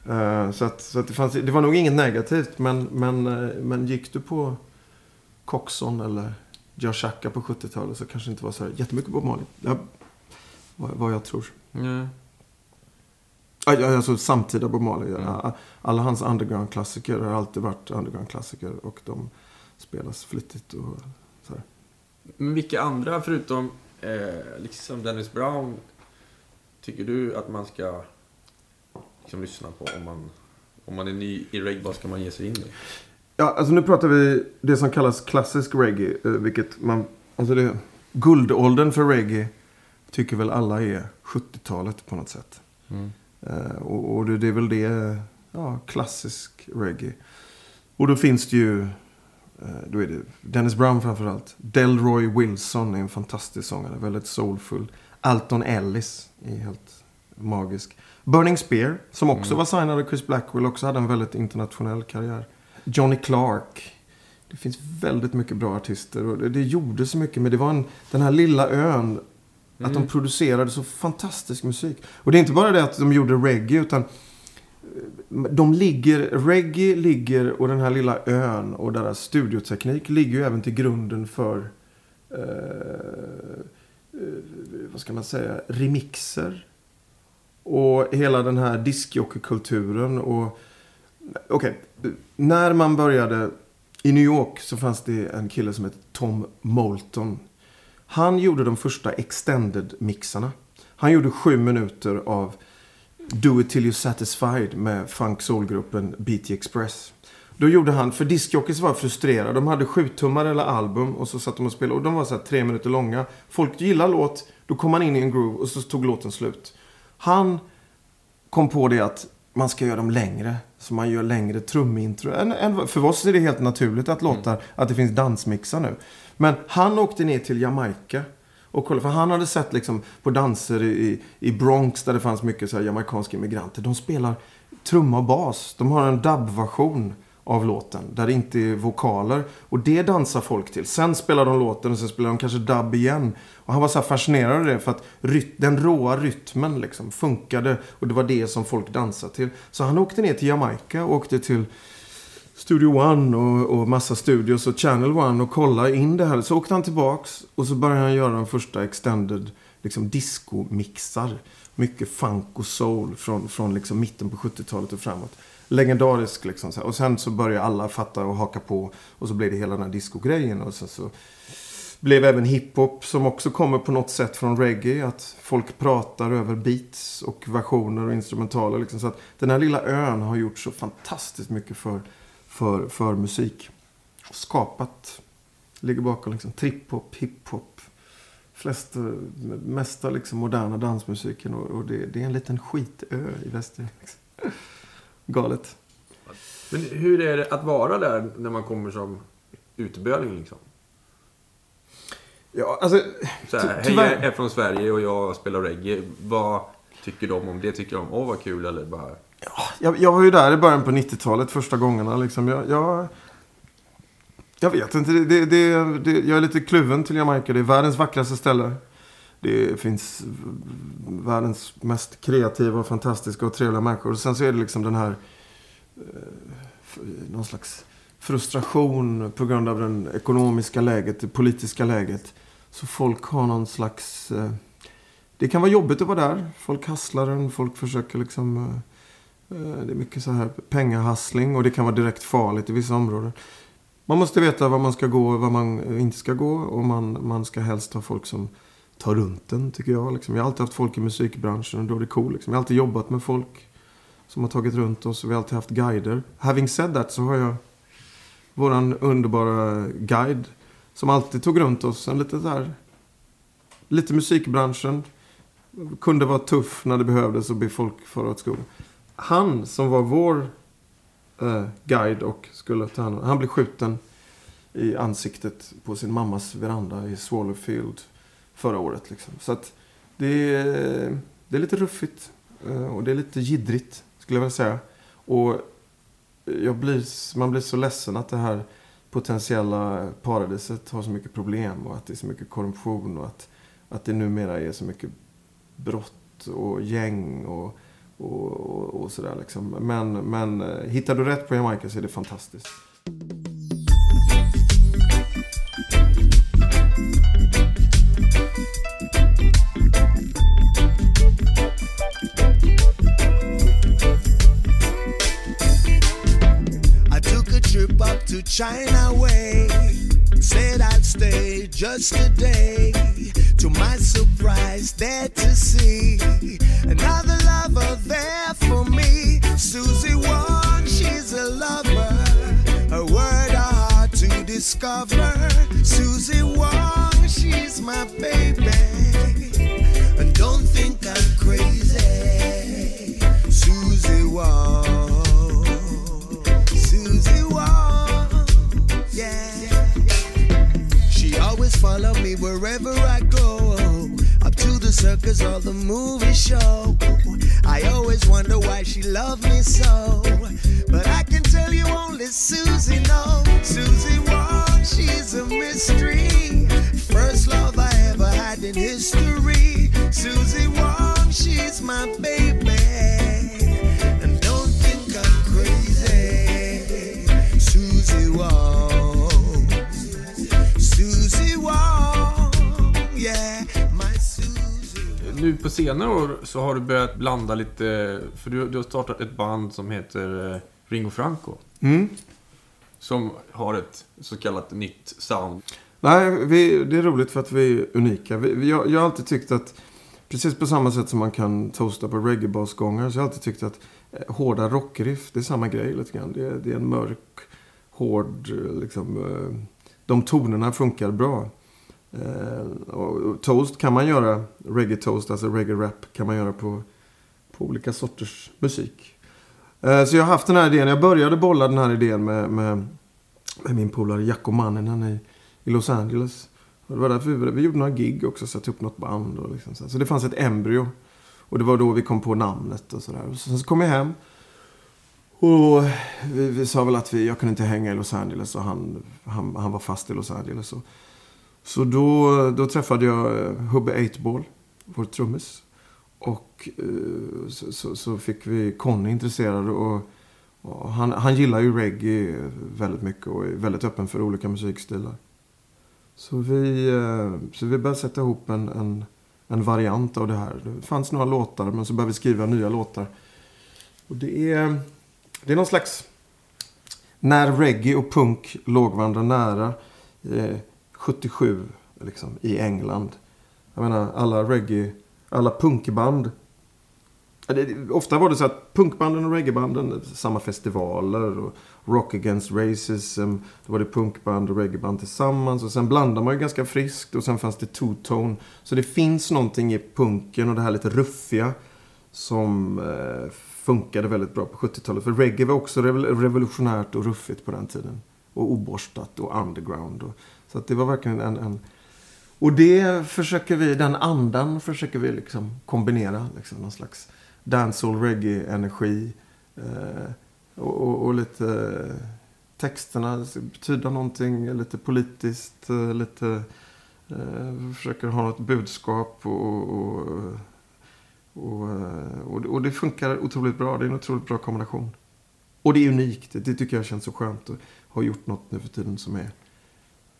Eh, så att, så att det, fanns, det var nog inget negativt. Men, men, eh, men gick du på Coxon eller Jashaka på 70-talet så kanske det inte var så här jättemycket Bob Marley. Ja, vad, vad jag tror. Ja, Alltså samtida Bob Marley. Ja, Alla hans underground-klassiker har alltid varit underground-klassiker. Och de spelas flitigt och så här. Men vilka andra, förutom eh, liksom Dennis Brown, tycker du att man ska liksom, lyssna på om man, om man är ny i reggae? Vad ska man ge sig in i? Ja, alltså nu pratar vi det som kallas klassisk reggae. eh, Vilket man, alltså det, guldåldern för reggae tycker väl alla är 70-talet på något sätt. Eh, och, och det, det är väl det, ja, klassisk reggae. Och då finns det ju, då är det Dennis Brown framförallt. Delroy Wilson är en fantastisk sångare, väldigt soulful. Alton Ellis är helt magisk. Burning Spear, som också var signad av Chris Blackwell, också hade en väldigt internationell karriär. Johnny Clark. Det finns väldigt mycket bra artister och det, det gjorde så mycket. Men det var en, den här lilla ön. Att de producerade så fantastisk musik. Och det är inte bara det att de gjorde reggae utan eh, de ligger, reggae ligger och den här lilla ön och deras studioteknik ligger ju även till grunden för eh, eh vad ska man säga, remixer. Och hela den här discjockeykulturen och Okej, när man började i New York så fanns det en kille som hette Tom Moulton. Han gjorde de första extended-mixarna. Han gjorde sju minuter av Do It Till You're Satisfied med funk soul-gruppen BT Express. Då gjorde han, för discjockeys var frustrerade. De hade sjutummare eller album och så satt de och spelade. Och de var så tre minuter långa. Folk gillar låt, då kom man in i en groove och så tog låten slut. Han kom på det att man ska göra dem längre. Så man gör längre trumintro. För oss är det helt naturligt att låta att det finns dansmixar nu. Men han åkte ner till Jamaica. Och kollade, för han hade sett liksom på danser i, i Bronx där det fanns mycket så här jamaicanska immigranter. De spelar trumma och bas. De har en dub-version av låten. Där det inte är vokaler. Och det dansar folk till. Sen spelar de låten och sen spelar de kanske dub igen. Och han var så här fascinerad av det för att ryt- den råa rytmen liksom funkade. Och det var det som folk dansade till. Så han åkte ner till Jamaica och åkte till Studio One och, och massa studios och Channel One och kolla in det här. Så åkte han tillbaks och så började han göra de första extended liksom disco-mixar. Mycket funk och soul från, från liksom mitten på 70-talet och framåt. Legendarisk liksom. Så här. Och sen så började alla fatta och haka på. Och så blev det hela den här disco-grejen. Och sen så blev även hiphop som också kommer på något sätt från reggae. Att folk pratar över beats och versioner och instrumentaler. Liksom. Så att den här lilla ön har gjort så fantastiskt mycket för, för, för musik. Och skapat Ligger bakom liksom trip-hop, hip-hop. Flesta, mesta liksom moderna dansmusiken. Och, och det, det är en liten skitö i Väster. Liksom. Galet. Men hur är det att vara där när man kommer som uteböling liksom? Ja, alltså... Så här, hej, jag är från Sverige och jag spelar reggae. Vad tycker de om det? Tycker de, åh vad kul, eller bara... Jag, jag var ju där i början på 90-talet första gångerna. Liksom. Jag, jag, jag vet inte. Det, det, det, jag är lite kluven till Jamaica. Det är världens vackraste ställe. Det finns världens mest kreativa, och fantastiska och trevliga människor. Och sen så är det liksom den här... Eh, någon slags frustration på grund av det ekonomiska läget, det politiska läget. Så folk har någon slags... Eh, det kan vara jobbigt att vara där. Folk hasslar en, folk försöker liksom... Eh, Eh, det är mycket så här pengahassling och det kan vara direkt farligt i vissa områden. Man måste veta var man ska gå och var man eh, inte ska gå. Och man, man ska helst ha folk som tar runt en, tycker jag. Liksom. Jag har alltid haft folk i musikbranschen och då är det cool. Liksom. Jag har alltid jobbat med folk som har tagit runt oss och vi har alltid haft guider. Having said that så har jag våran underbara guide som alltid tog runt oss. En lite där, lite musikbranschen. Kunde vara tuff när det behövdes och be folk fara åt skogen han som var vår eh, guide och skulle ta hand om Han blev skjuten i ansiktet på sin mammas veranda i Swallowfield förra året. Liksom. Så att det är, det är lite ruffigt eh, och det är lite jiddrigt skulle jag vilja säga. Och jag blir, man blir så ledsen att det här potentiella paradiset har så mycket problem och att det är så mycket korruption och att, att det numera är så mycket brott och gäng och och, och, och sådär liksom. Men, men eh, hittar du rätt på Jamaica så är det fantastiskt. I took a trip up to China Way. Said I'd stay just a day. To my surprise, there to see another lover there for me. Susie Wong, she's a lover. Her word hard to discover. Susie Wong, she's my baby. And don't think I'm crazy. Susie Wong. Always follow me wherever I go. Up to the circus or the movie show. I always wonder why she loved me so. But I can tell you only Susie knows. Susie Wong, she's a mystery. First love I ever had in history. Susie Wong, she's my baby. And don't think I'm crazy. Susie Wong. Nu på senare år så har du börjat blanda lite, för du, du har startat ett band som heter eh, Ringo Franco. Mm. Som har ett så kallat nytt sound. Nej, vi, det är roligt för att vi är unika. Vi, vi, jag, jag har alltid tyckt att, precis på samma sätt som man kan toasta på reggae-basgångar, så har jag alltid tyckt att eh, hårda rockriff, det är samma grej lite grann. Det, är- det är en mörk, hård, eh, liksom, de tonerna funkar bra. Eh, och, toast kan man göra, reggae-toast, alltså reggae-rap, kan man göra på, på olika sorters musik. Eh, så jag har haft den här idén, jag började bolla den här idén med, med, med min polare Jacko Manninen i i Los Angeles. Och det var därför vi, vi gjorde några gig också, satte upp något band. Och liksom så. så det fanns ett embryo. Och det var då vi kom på namnet och sådär. Och Sen så kom jag hem. Och vi, vi sa väl att vi, jag kunde inte hänga i Los Angeles och han, han, han var fast i Los Angeles. Och, så då, då träffade jag eh, Hubbe Eightball, vår trummis. Och eh, så, så, så fick vi Conny intresserad. Och, och han, han gillar ju reggae väldigt mycket och är väldigt öppen för olika musikstilar. Så vi, eh, så vi började sätta ihop en, en, en variant av det här. Det fanns några låtar men så började vi skriva nya låtar. Och det är, det är någon slags... När reggae och punk låg varandra nära. Eh, 77 liksom, i England. Jag menar alla reggae, alla punkband det, ofta var det så att punkbanden och reggaebanden, samma festivaler och Rock Against Racism. Då var det punkband och reggaeband tillsammans och sen blandade man ju ganska friskt och sen fanns det two-tone. Så det finns någonting i punken och det här lite ruffiga som eh, funkade väldigt bra på 70-talet. För reggae var också revolutionärt och ruffigt på den tiden. Och oborstat och underground. Och, så att det var verkligen en, en och det försöker vi, den andan försöker vi liksom kombinera. Liksom, någon slags dancehall reggae-energi. Eh, och, och, och lite texterna betyder någonting, lite politiskt, eh, lite... Eh, vi försöker ha något budskap och... och, och, eh, och, och det funkar otroligt bra. Det är en otroligt bra kombination. Och det är unikt. Det, det tycker jag känns så skönt att ha gjort något nu för tiden som är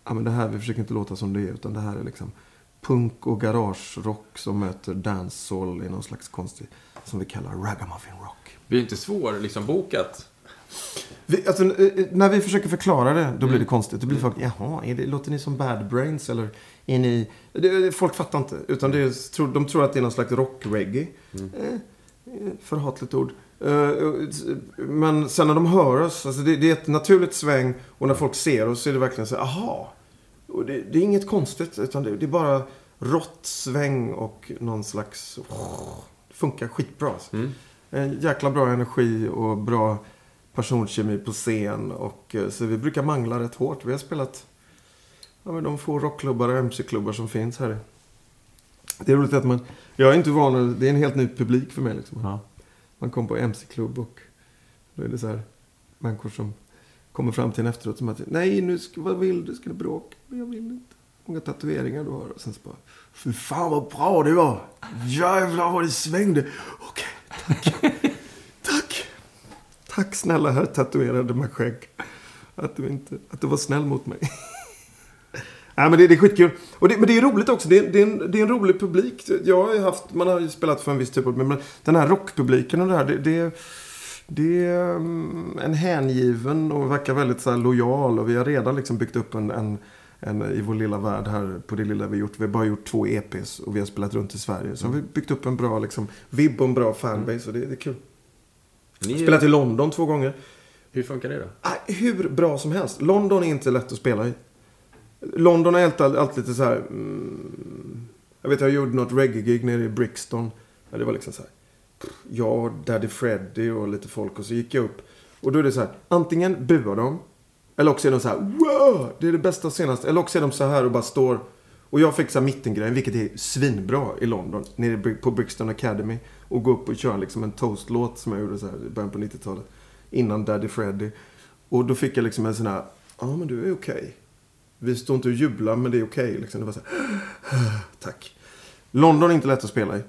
ja, men det här, vi försöker inte låta som det är, utan det här är liksom punk och garagerock som möter dancehall i någon slags konstig, som vi kallar ragamuffin rock. Det är inte svår, liksom bokat. Vi, alltså, eh, när vi försöker förklara det, då blir det konstigt. Då blir folk, jaha, är det, låter ni som bad brains eller är ni... Det, folk fattar inte, utan det är, tror- de tror att det är någon slags rock-reggae. Eh, eh, förhatligt ord. Eh, Men sen när de hör oss, alltså det, är ett naturligt sväng och när folk ser oss så är det verkligen så aha. Och det, det är inget konstigt, utan det, det är bara rått sväng och någon slags... Det funkar skitbra. Alltså. En jäkla bra energi och bra personkemi på scen. Och, eh, så vi brukar mangla rätt hårt. Vi har spelat ja, men de få rockklubbar och mc-klubbar som finns här. Det är roligt att man... Jag är inte van, det är en helt ny publik för mig. Liksom. Ja. Man kommer på MC-klubb och då är det så här människor som kommer fram till en efteråt som att nej, nu ska, vad vill du? Ska du bråka? Jag vill inte. Många tatueringar du har. Och sen så bara, fy fan vad bra det var. Jävlar vad det svängde. Okej, tack. tack. Tack snälla herr tatuerade med skägg. Att du, inte, att du var snäll mot mig. Nej, men det, det är skitkul. Och det, men det är roligt också. Det är, det, är en, det är en rolig publik. Jag har ju haft, man har ju spelat för en viss typ av... Men den här rockpubliken och det här. Det, det, det är mm, en hängiven och verkar väldigt så lojal. Och vi har redan liksom byggt upp en, en, en, i vår lilla värld här på det lilla vi har gjort. Vi har bara gjort två EPs och vi har spelat runt i Sverige. Så har vi byggt upp en bra liksom, vibb och en bra fanbase. Och det, det är kul. Ni, Spelat i London två gånger. Hur funkar det då? Ah, hur bra som helst. London är inte lätt att spela i. London är alltid, alltid lite så här... Mm, jag vet jag gjorde något reggae-gig nere i Brixton. Ja, det var liksom så här. Jag och Daddy Freddy och lite folk och så gick jag upp. Och då är det så här. Antingen buar de. Eller också är de så här. Wow! Det är det bästa och senaste. Eller också är de så här och bara står. Och jag fick så här mittengrejen, vilket är svinbra i London. Nere på Brixton Academy. Och gå upp och köra liksom en toastlåt som jag gjorde så här i början på 90-talet. Innan Daddy Freddy. Och då fick jag liksom en sån här. Ja, men du är okej. Vi står inte och jublar, men det är okej. liksom. Det var så här, Tack. London är inte lätt att spela i.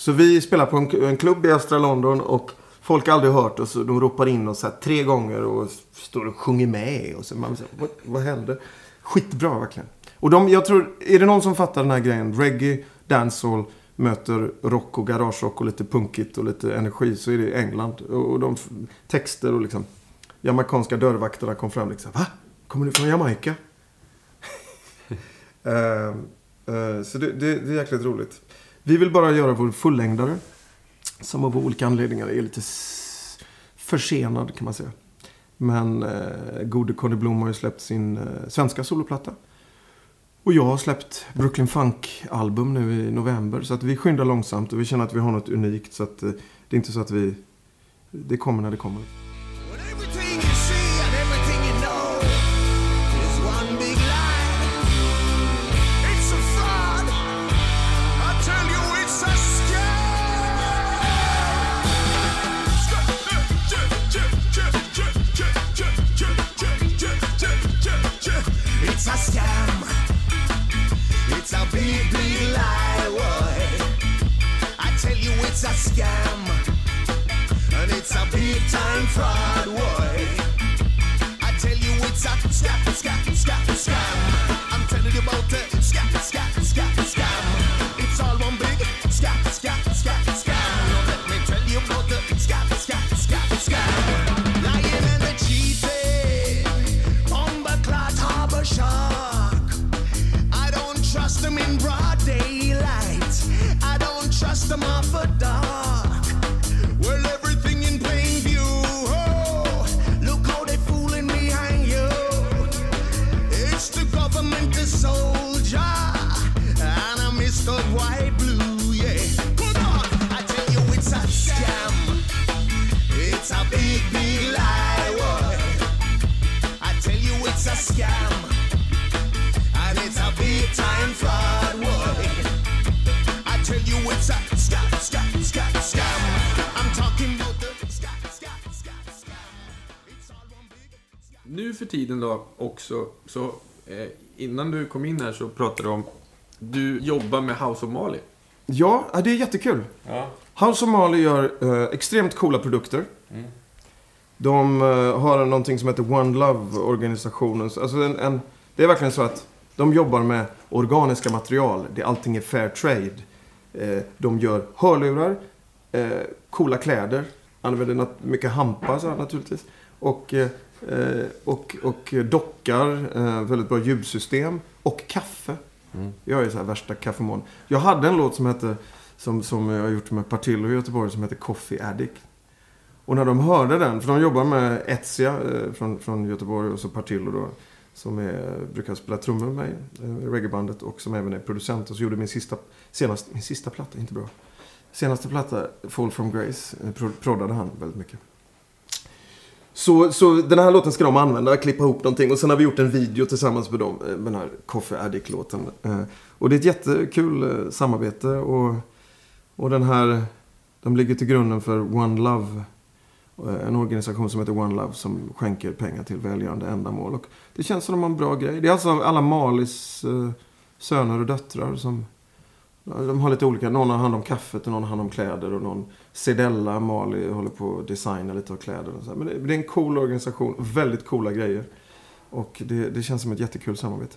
Så vi spelar på en, en klubb i östra London och folk har aldrig hört oss. De ropar in oss här tre gånger och står och sjunger med. Och så man säger, vad, vad hände? Skitbra verkligen. Och de, jag tror, är det någon som fattar den här grejen? Reggae, dancehall möter rock och garagerock och lite punkigt och lite energi så är det England. Och, de texter och liksom jamaicanska dörrvakterna kom fram liksom. Va? Kommer du från Jamaica? uh, uh, så det, det, det är jäkligt roligt. Vi vill bara göra vår fullängdare. Som av olika anledningar är lite försenad kan man säga. Men eh, gode Conny Blom har ju släppt sin eh, svenska soloplatta. Och jag har släppt Brooklyn Funk-album nu i november. Så att vi skyndar långsamt och vi känner att vi har något unikt. Så att eh, det är inte så att vi... Det kommer när det kommer. It's a scam. And it's a big time fraud, boy. Då också, så eh, innan du kom in här så pratade du om du jobbar med House of Mali. Ja, det är jättekul. Ja. House of Mali gör eh, extremt coola produkter. De eh, har någonting som heter One Love-organisationen. Alltså en, en, det är verkligen så att de jobbar med organiska material. Det, allting är fair trade. Eh, de gör hörlurar, eh, coola kläder, använder mycket hampa så här, naturligtvis. Och, eh, och, och dockar, eh, väldigt bra ljudsystem. Och kaffe. Jag är så här värsta kaffemon. Jag hade en låt som hette, som, som jag har gjort med Partillo i Göteborg, som heter Coffee Addict. Och när de hörde den, för de jobbar med Etsia eh, från, från Göteborg och så Partillo då. Som är, brukar spela trummor med mig eh, reggaebandet och som även är producent. Och så gjorde min sista, senast, min sista platta, inte bra. Senaste platta, Fall from Grace, eh, pro, proddade han väldigt mycket. Så, så den här låten ska de använda, klippa ihop någonting. Och sen har vi gjort en video tillsammans med dem, med den här Coffee Addict-låten. Eh, och det är ett jättekul eh, samarbete. Och, och den här, de ligger till grunden för One Love. En organisation som heter One Love som skänker pengar till välgörande ändamål. Och det känns som de har en bra grej. Det är alltså alla Malis söner och döttrar som de har lite olika. Någon har hand om kaffet och någon har hand om kläder. Och någon Sedella, Mali, håller på att designa lite av kläder. Och så här. Men det, det är en cool organisation. Väldigt coola grejer. Och det, det känns som ett jättekul samarbete.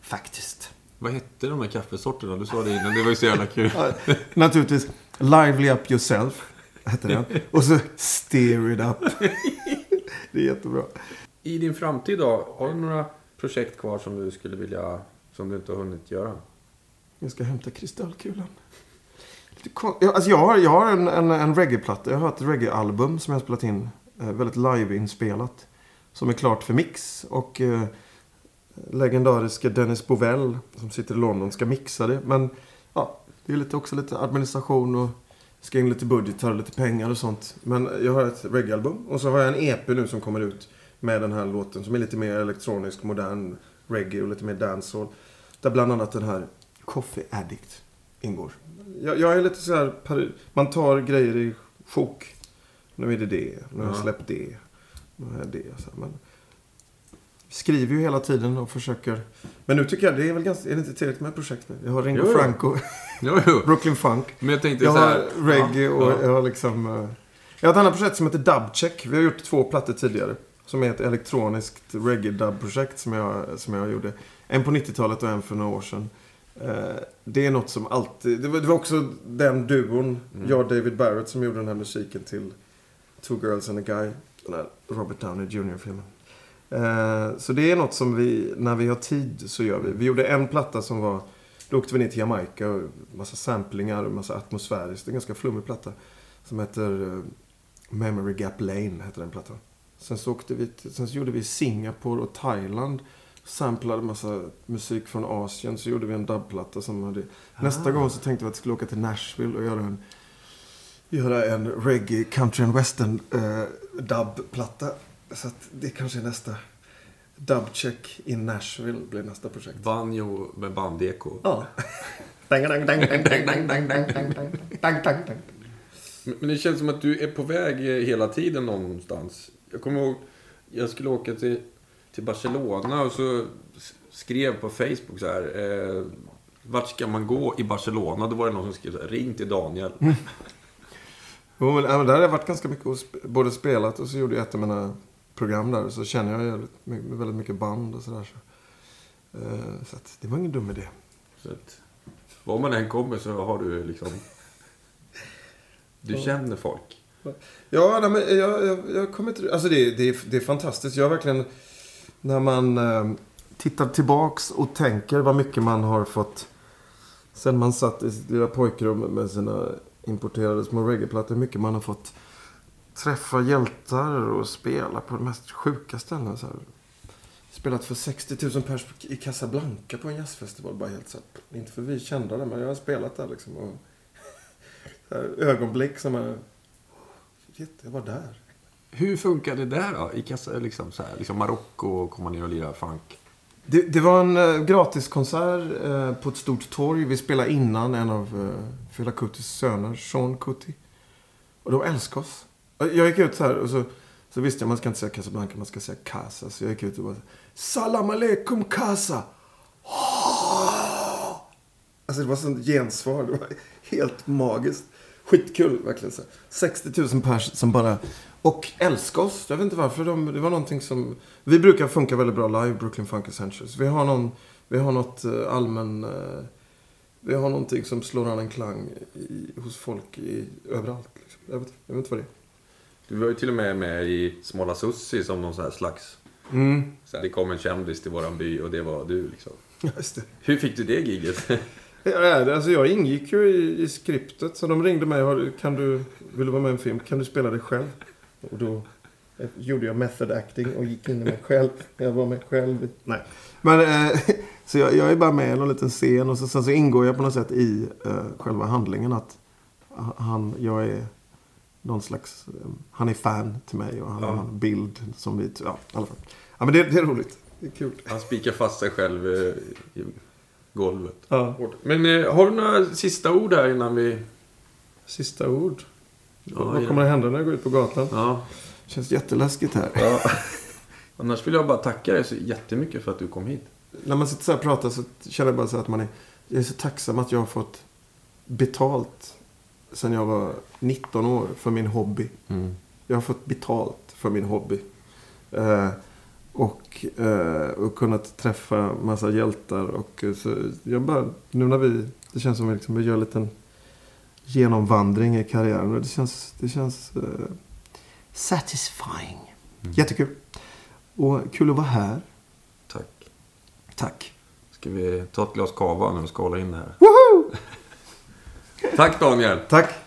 Faktiskt. Vad hette de här kaffesorterna? Du sa det innan, det var ju så jävla kul. Ja, Naturligtvis. Lively Up Yourself. Hette den. Och så Steer It Up. Det är jättebra. I din framtid då, har du några projekt kvar som du skulle vilja, som du inte har hunnit göra? Jag ska hämta kristallkulan. Alltså jag har, jag har en, en, en reggae-platta. Jag har ett reggae-album som jag har spelat in. Eh, väldigt live-inspelat. Som är klart för mix. Och eh, legendariska Dennis Bovell som sitter i London ska mixa det. Men ja, det är lite, också lite administration och ska in lite budgetar och lite pengar och sånt. Men jag har ett reggae-album. Och så har jag en EP nu som kommer ut med den här låten som är lite mer elektronisk, modern reggae och lite mer dancehall. Där bland annat den här Coffee Addict ingår. Jag, jag är lite så här, man tar grejer i sjok. Nu är det det, nu har jag Ja. släppt det, nu har jag det. Så här, men skriver ju hela tiden och försöker. Men nu tycker jag det är väl ganska, är det inte tillräckligt med projekt nu? Jag har Ringo Jo, jo. Franco, Jo, jo. Brooklyn Funk. Men jag tänkte Jag så har här... reggae ja, och ja. jag har liksom... eh, Jag har ett annat projekt som heter Dubcheck. Vi har gjort två plattor tidigare. Som är ett elektroniskt reggae-dub-projekt som jag, som jag gjorde. En på 90-talet och en för några år sedan. Eh, Det är något som alltid... Det var, det var också den duon, Mm. jag och David Barrett, som gjorde den här musiken till Two Girls and a Guy. Den här Robert Downey Jr-filmen. Eh, Så det är något som vi, när vi har tid så gör vi. Vi gjorde en platta som var, då åkte vi ner till Jamaica och massa samplingar och massa atmosfäriskt. Det är en ganska flummig platta. Som heter eh, Memory Gap Lane, heter den plattan. Sen så, åkte vi till, sen så gjorde vi Singapore och Thailand samplade massa musik från Asien. Så gjorde vi en dubbplatta. som hade... Ah. Nästa gång så tänkte vi att vi skulle åka till Nashville och göra en... Göra en reggae, country and western eh, dubplatta. Så att det kanske är nästa... Dubcheck in Nashville blir nästa projekt. Banjo med bandeko. Ja. Men det känns som att du är på väg hela tiden någonstans. Jag kommer ihåg, jag skulle åka till till Barcelona och så skrev på Facebook så här. Eh, vart ska man gå i Barcelona? Då var det någon som skrev så här, ring till Daniel. Jo, men, ja, men där har jag varit ganska mycket och sp- både spelat och så gjorde jag ett av mina program där. Så känner jag väldigt mycket band och sådär. Så, Eh, så att det var ingen dum idé. Så att, var man än kommer så har du liksom... Du känner folk. Ja, nej, men jag, jag, jag kommer inte... Alltså det, det, är, det är fantastiskt. Jag har verkligen... När man eh, tittar tillbaks och tänker vad mycket man har fått... Sen man satt i sitt lilla pojkrum med sina importerade små reggaeplattor. Hur mycket man har fått träffa hjältar och spela på de mest sjuka ställen. Så här. spelat för 60 000 pers i Casablanca på en jazzfestival. Bara helt så här, inte för vi kända det, men jag har spelat där liksom. Och, så här, ögonblick som är... Shit, jag var där. Hur funkar det där då? I kassa, liksom, så här, liksom Marocko komma ner och lira funk? Det, det var en eh, gratiskonsert eh, på ett stort torg. Vi spelade innan en av eh, Fela Kutis söner, Sean Kuti. Och de älskade oss. Jag gick ut så här och så, så visste jag man ska inte säga Casablanca, man ska säga Casa. Så jag gick ut och bara Salam aleikum Casa! Alltså det var sånt gensvar. Det var helt magiskt. Skitkul verkligen. Så. här. 60 000 pers som bara... Och älskade oss. Jag vet inte varför. De, det var någonting som... Vi brukar funka väldigt bra live, Brooklyn Funk Essentials. Vi har, någon, vi har något eh, allmän... eh, Vi har någonting som slår an en klang i, hos folk i, överallt. Liksom. Jag, vet, jag vet inte vad det är. Du var ju till och med med i Smala Sussi som någon sån här slags... Så här, det kom en kändis till våran by och det var du liksom. Just det. Hur fick du det giget? Ja, alltså jag ingick ju i, i skriptet. Så de ringde mig. "Har du- Kan du, vill du vara med i en film? Kan du spela dig själv? Och då gjorde jag method acting och gick in i mig själv. Jag var mig själv. Nej. Men, eh, så jag, jag är bara med i någon liten scen. Och så, sen så ingår jag på något sätt i eh, själva handlingen. Att han, jag är någon slags... Eh, han är fan till mig och han har Ja. en bild som vi... Ja, i alla fall. Ja, men det, det är roligt. Det är kul. Han spikar fast sig själv eh, i golvet. Ja. Men eh, har du några sista ord här innan vi... Sista ord. Ja, Vad kommer att hända när jag går ut på gatan? Ja. Känns jätteläskigt här. ja. Annars vill jag bara tacka dig så jättemycket för att du kom hit. När man sitter så här och pratar så känner jag bara så att man är... Jag är så tacksam att jag har fått betalt sen jag var 19 år för min hobby. Jag har fått betalt för min hobby. Eh, och, eh, och kunnat träffa massa hjältar. Och så jag bara, nu när vi, det känns som att vi, liksom, vi gör en liten genomvandring i karriären. Det känns, det känns eh, satisfying. Jättekul. Och kul att vara här. Tack. Tack. Ska vi ta ett glas kava nu och skala in det här? Woho! Tack Daniel! Tack.